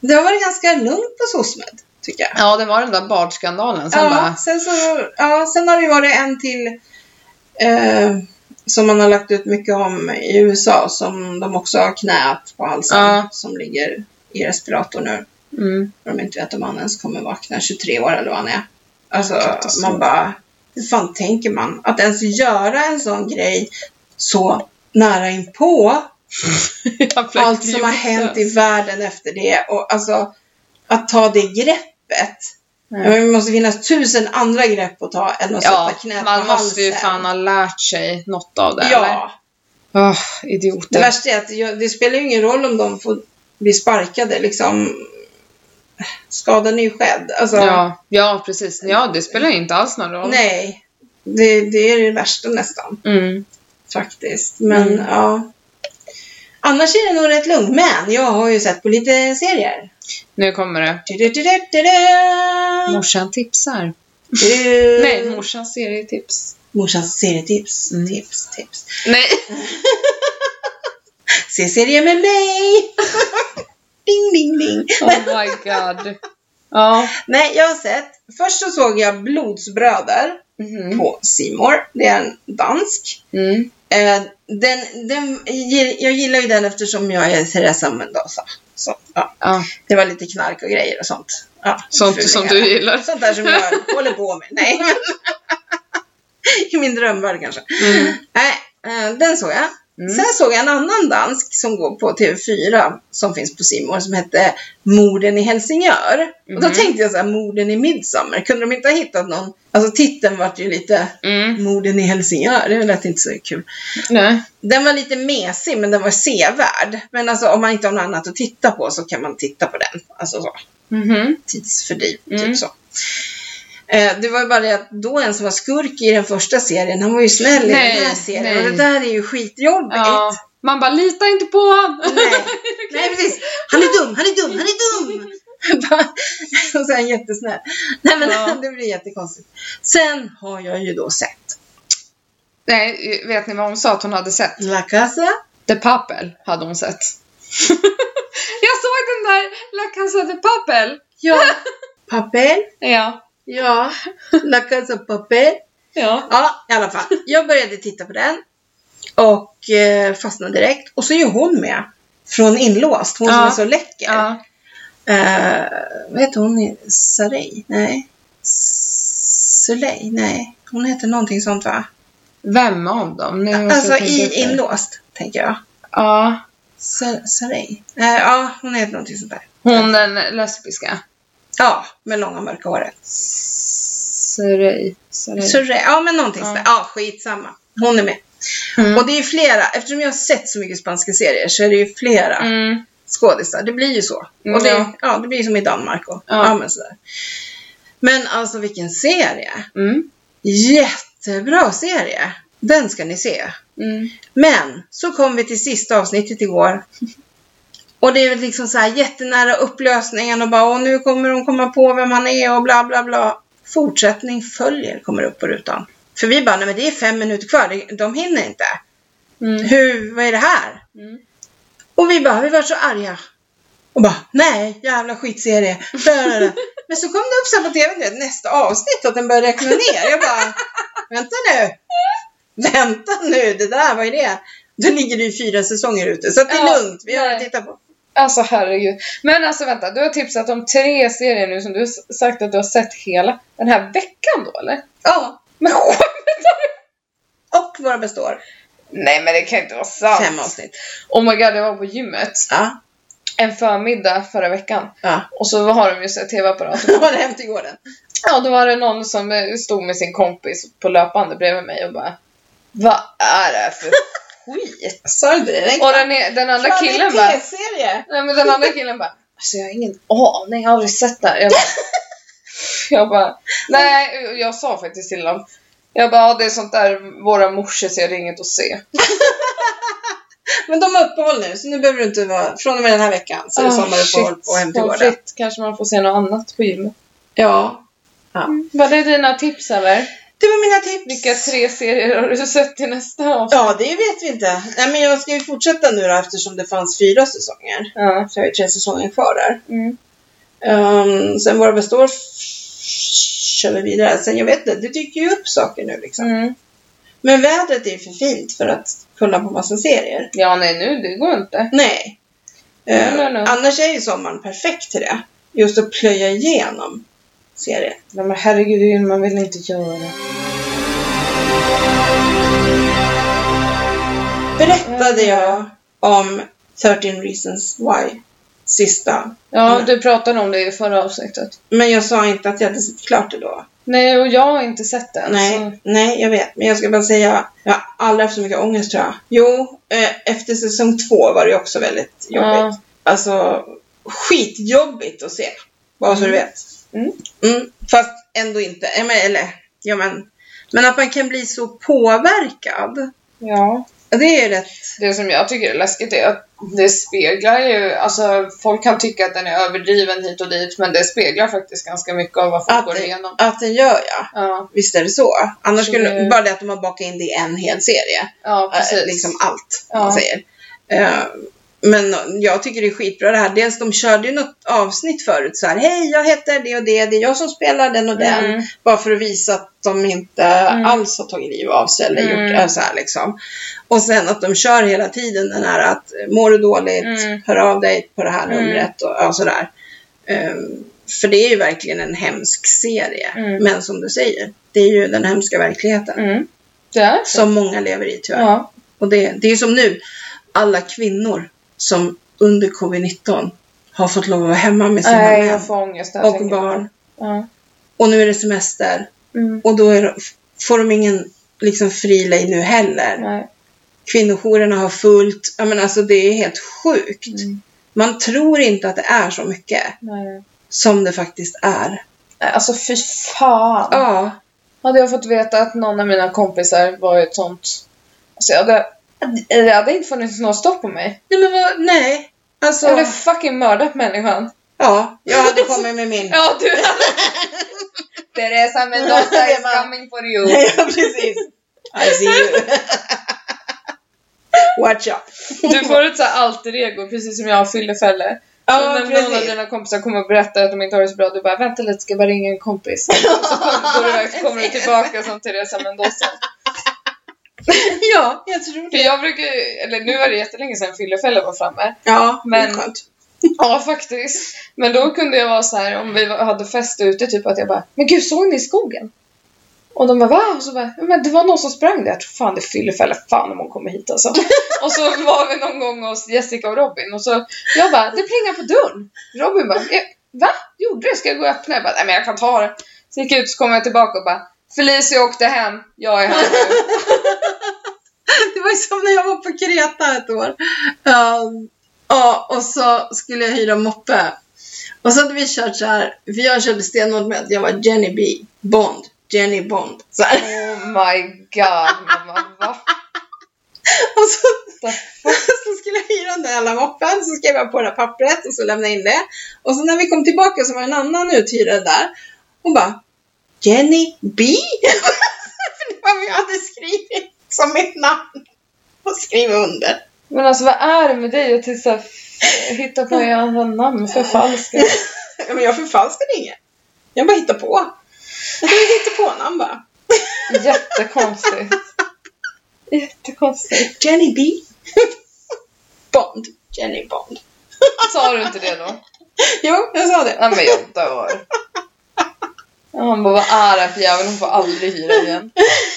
det har varit ganska lugnt på SOSMED, tycker jag. Ja, det var den där badskandalen. Sen ja, bara... sen, så, ja, sen har det ju varit en till eh, som man har lagt ut mycket om i USA som de också har knät på halsen Ja. som ligger i respirator nu. Mm. De inte vet om han ens kommer vakna 23 år eller vad han är. Alltså man bara, hur fan tänker man? Att ens göra en sån grej så nära inpå allt som har hänt i världen efter det och alltså att ta det greppet. Mm. Men Det måste finnas tusen andra grepp att ta än att Ja, sätta knät man på måste ju halsen. fan ha lärt sig något av det. eller? Ja, Åh, det idioter. värsta är att det, det spelar ju ingen roll om de får bli sparkade liksom. Skadan är ju skedd. Alltså, Ja, ja, precis. Ja, det spelar inte alls någon roll. nej. Det, det är det värsta nästan. Mm. Faktiskt. Men Mm. ja. Annars är det nog rätt lugnt. Men jag har ju sett på lite serier. Nu kommer det. Du-du-du-du-du-du. Morsan tipsar. Du. Nej, morsans serietips. Morsans serietips. Mm. Tips, tips. Nej. Se serier med mig! ding, ding, ding. Oh my god. Ja. Nej, jag har sett. Först så såg jag Blodsbröder Mhm. på Simor. Det är en dansk. Mm. Eh, den, den, jag gillar ju den eftersom jag är Teresa Mendoza. Så, ja, Ja, det var lite knark och grejer och sånt. Ja, sånt som du gillar. Sånt där som jag håller på med. Nej, men I min drömvärld kanske. Mm. Nej, eh, den såg jag. Mm. Sen såg jag en annan dansk som går på TV4 som finns på Simor som hette Morden i Helsingör. Och då Mhm. tänkte jag så här, Morden i Midsommar. Kunde de inte ha hittat någon? Alltså titeln vart ju lite Mm. Morden i Helsingör. Det lät inte så kul. Nej. Den var lite mesig men den var sevärd. Men alltså om man inte har något annat att titta på så kan man titta på den. Alltså så. Mhm. Tidsfördriv, Mm. typ så. Eh, det var ju bara det att då en som var skurk i den första serien, han var ju snäll i Nej, den här serien. nej. Och det där är ju skitjobbigt. Ja. Man bara, lita inte på honom. Nej. nej, precis. Han är dum, han är dum, han är dum! och han jättesnäll. Nej men Ja. det blir jättekonstigt. Sen har jag ju då sett Nej, vet ni vad hon sa att hon hade sett? La Casa. The Papel hade hon sett. jag såg den där La Casa de Papel. Ja. Papel. Ja. Ja. La Casa Papel. Ja. Ja, i alla fall. Jag började titta på den. Och eh, fastnade direkt. Och så är ju hon med. Från Inlåst. Hon som Ja. är så läcker. ja. Eh, vad heter hon? Sarey? Nej. Soleil? Nej. Hon heter någonting sånt va? Vem av dem? Nu Alltså i. Inlåst, tänker jag. Ja. Sa- Sarey? Nej, ja, hon heter någonting sånt där. Hon den lesbiska. Ja, med långa mörka håret. Sorey, ja men någonting Ja. sådär. Ja, skitsamma. Hon är med. Mm. Och det är flera, eftersom jag har sett så mycket spanska serier så är det ju flera Mm. skådisar. Det blir ju så. Mm, och det, ja. ja. det blir som i Danmark och Ja. ja. men sådär. Men alltså vilken serie. Mm. Jättebra serie. Den ska ni se. Mm. Men så kom vi till sista avsnittet igår. Och det är väl liksom så här jättenära upplösningen och bara och nu kommer de komma på vem han är och bla bla bla. Fortsättning följer kommer upp på rutan. För vi bara, nej men det är fem minuter kvar, de hinner inte. Mm. Hur, vad är det här? Mm. Och vi bara, vi var så arga. Och bara, nej, jävla skitserie. Men så kom det upp här på tv, du vet, nästa avsnitt, att den började räkna ner. Jag bara, vänta nu. Vänta nu, det där, vad är det? Då ligger det ju fyra säsonger ute, så att det är Ja, lugnt. Vi har nej. att titta på. Alltså herregud. Men alltså vänta, du har tipsat om tre serier nu som du sagt att du har sett hela den här veckan då eller? Ja, Men skämtar du? och våra består. Nej men det kan inte vara sant. Fem avsnitt. Oh my god, jag var på gymmet Ja, en förmiddag förra veckan. ja. Och så har de ju sett tv-apparaten. Då var det hem till gården. Ja, då var det någon som stod med sin kompis på löpande bredvid mig och bara Vad är det för skit? Inte det? Och den, är- den andra killen bara Nej men den andra killen bara Alltså jag har ingen aning, jag har aldrig sett det här. Jag bara, jag bara Nej, jag sa faktiskt till honom Jag bara, "Ja, det är sånt där våra morsor ser, det är inget att se. Men de har uppehåll nu, så nu behöver du inte vara... Från och med den här veckan så är det Ah, sommaruppehåll shit. på fritt. Kanske man får se något annat på gymmet. Ja. ja. Var det dina tips eller? Det var mina tips. Vilka tre serier har du sett till nästa avsnitt? Ja, det vet vi inte. Nej, men jag ska ju fortsätta nu då eftersom det fanns fyra säsonger. Ja. Så jag har ju tre säsonger kvar där. Mm. Um, sen våra består f- kör vi vidare. Sen jag vet inte, det dyker ju upp saker nu liksom. Mm. Men vädret är för fint för att kolla på massa serier. Ja, nej nu, det går inte. Nej. Nej, Eh, nej, nej. Annars är ju sommaren perfekt till det. Just att plöja igenom serier. Nej, men herregud, man vill inte göra. Berättade Mm. jag om 13 reasons why sista. Ja, Mm. du pratade om det i förra avsnittet. Men jag sa inte att jag hade sett klart det då. Nej, och jag har inte sett den. Nej, Så. nej, jag vet. Men jag ska bara säga, jag har aldrig haft så mycket ångest tror jag. Jo, eh, efter säsong två var det också väldigt jobbigt. Ja. Alltså, skitjobbigt att se. Bara så du vet. Mm. Mm, fast ändå inte. Eller, ja men. Men att man kan bli så påverkad. ja. Det är rätt. Det som jag tycker är läskigt är att det speglar ju, alltså folk kan tycka att den är överdriven hit och dit, men det speglar faktiskt ganska mycket av vad folk Att går det, igenom. att den gör ja. Ja, Visst är det så. Annars Så skulle, det- bara det att de har bakat in det i en hel serie. ja Eh, precis. liksom allt, Ja. man säger. Eh, Men jag tycker det är skitbra det här. Dels de körde ju något avsnitt förut så här. Hej, jag heter det och det. Det är jag som spelar den och den. Mm. Bara för att visa att de inte alls har tagit liv av sig eller Mm. gjort så här liksom. Och sen att de kör hela tiden den här att mår du dåligt, Mm. hör av dig på det här Mm. numret och ja, sådär. Um, för det är ju verkligen en hemsk serie. Mm. Men som du säger, det är ju den hemska verkligheten. Mm. Som många lever i tyvärr. Ja. Och det, det är som nu, alla kvinnor som under covid-19 har fått lov att vara hemma med sina Nej, män och barn. Ja. Och nu är det semester. Mm. Och då är, får de ingen liksom, fri lejd nu heller. Nej. Kvinnojourerna har fullt. Ja, men alltså, det är helt sjukt. Mm. Man tror inte att det är så mycket Nej. som det faktiskt är. Alltså fy fan. Ja, Hade jag fått veta att någon av mina kompisar var ett sånt... Alltså jag hade... Det hade inte funnits något stopp på mig. nej men vad, nej. Alltså, Jag hade fucking mördat människan. Ja, jag hade kommit med min. Ja, du Teresa Mendoza is coming for you. ja, precis. I see you. Watch out. Du får ett så här alter ego, precis som jag har fyllefälle. Ja, Ja, när någon av precis. dina kompisar kommer och berättar att de inte har det så bra, du bara vänta lite, ska jag bara ringa en kompis. Och så går du iväg, så kommer du tillbaka som Teresa Mendoza. Ja, jag tror För det. jag brukar, eller nu var det jättelänge sedan fyllefälle var framme. Ja, Men- men... skönt. Ja, faktiskt. Men då kunde jag vara så här om vi hade fest ute, typ att jag bara Men gud, såg ni i skogen? Och de bara va? Och så bara, men det var någon som sprang där. Jag tror fan det är fyllefälle, fan om hon kommer hit alltså. och så var vi någon gång hos Jessica och Robin och så jag bara, det plingar på dörren. Robin bara, "Eh, va? Gjorde det? Ska jag gå och öppna? Jag bara, nej men jag kan ta det. Så gick jag ut så kom jag tillbaka och bara, Felicia åkte hem, jag är här nu. Det var ju som när jag var på Kreta ett år. Ja, ja, och så skulle jag hyra moppe. Och så hade vi kört så här, för jag körde stenhårt med att jag var Jenny B. Bond. Jenny Bond. Så här. Oh my god, mamma? Och så, så skulle jag hyra den där jävla moppen, så skrev jag på det där pappret och så lämnade jag in det. Och så när vi kom tillbaka så var en annan uthyrare där. Hon bara, Jenny B? för det var vad jag hade skrivit som mitt namn. Och skrivit under. Men alltså vad är det med dig att så här, hitta på era namn, förfalska? Men jag förfalskade inget. Jag bara hittade på. Jag tog ett hittepånamn bara. Jättekonstigt. Jättekonstigt. Jenny B. Bond. Jenny Bond. Sa du inte det då? Jo, jag sa det. Nej men jag dör. Han bara, vad är det för jävel? Hon får aldrig hyra igen.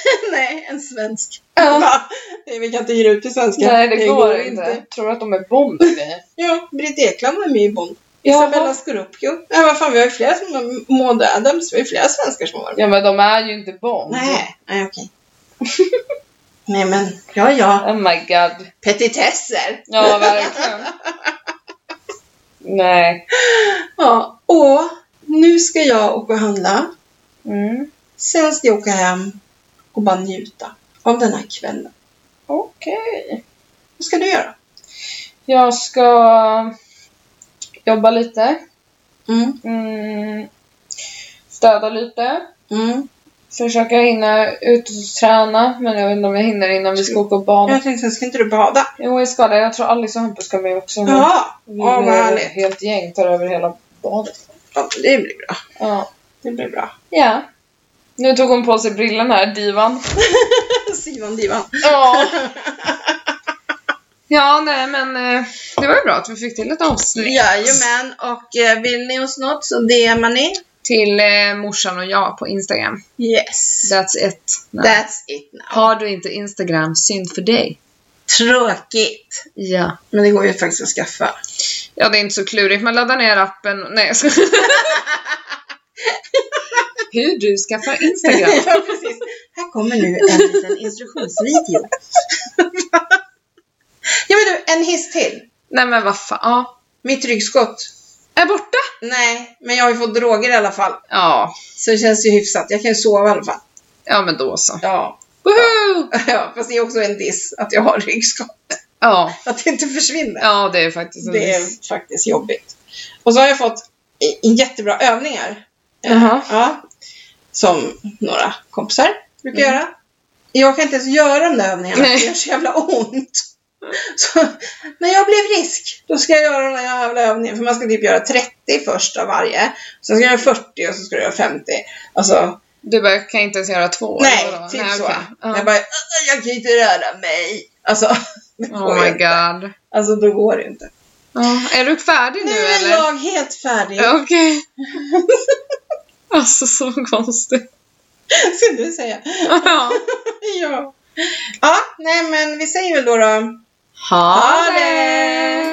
Nej, en svensk. Ja. Nej, vi kan inte hyra ut till svenska. Nej, det går inte. Tror du att de är Bond? Ja, Britt Ekland var med i Bond. Jaha. Isabella Scorupio. Ja, vad fan, vi har ju flera som har Maud Adams. Vi har ju flera svenskar som har varit med. Ja men de är ju inte Bond. Nej, nej okej. nej, men ja, ja. Oh my god. Petitesser. Ja, verkligen. Nej. Ja, och nu ska jag åka och handla. Mm. Sen ska jag åka hem och bara njuta av den här kvällen. Okej. Vad ska du göra? Jag ska jobba lite. Mm. Mm. Städa lite. Mm. Försöka hinna ut och träna, men jag vet inte om jag hinner innan vi ska åka och bada. Jag tänkte, ska inte du bada? Jo, jag ska det. Jag tror Alice och Hampus ska med också. nu. Ja, Vi ja vad är härligt. helt gäng tar över hela badet. Ja, det blir bra. Ja. Det blir bra. ja. Nu tog hon på sig brillorna här, divan. Sivan Divan. Ja. Ja, nej men eh, det var ju bra att vi fick till ett avsnitt. Jajamän, och eh, vill ni oss något så DMar ni. Till eh, morsan och jag på Instagram. Yes. That's it. Nej. That's it now. Har du inte Instagram, synd för dig. Tråkigt. Ja. Men det går ju faktiskt att skaffa. Ja, det är inte så klurigt. Man laddar ner appen. Nej, jag ska... Hur du skaffar Instagram. ja, precis. Här kommer nu en liten instruktionsvideo. ja, men du, en hiss till. Nej men vad fan. Ja. Mitt ryggskott. Är borta? Nej, men jag har ju fått droger i alla fall. Ja. Så det känns ju hyfsat. Jag kan ju sova i alla fall. Ja men då så. Ja. Woho! ja, fast det är också en diss att jag har ryggskott. Ja. Att det inte försvinner. Ja, det är faktiskt en Det är miss. faktiskt jobbigt. Och så har jag fått i- jättebra övningar. Jaha. Ja. Som några kompisar brukar Mm. göra. Jag kan inte ens göra de där övningarna, Nej. det gör så jävla ont. Så, när jag blev frisk, då ska jag göra den här jävla övningen. För man ska typ göra 30 först av varje. Sen ska jag göra 40 och så ska jag göra 50. Alltså, Du bara, kan inte ens göra två? nej, vadå? typ nej, så. Ja. Jag bara, "Äh, jag kan inte röra mig. Alltså, det går Oh my inte. god. Alltså, då går det inte. Ja. Är du färdig nu Nu är eller? jag helt färdig. Okej. alltså så konstigt. Ska du säga? ja. ja. Ja, nej men vi säger väl då då. Ha Ha det! det!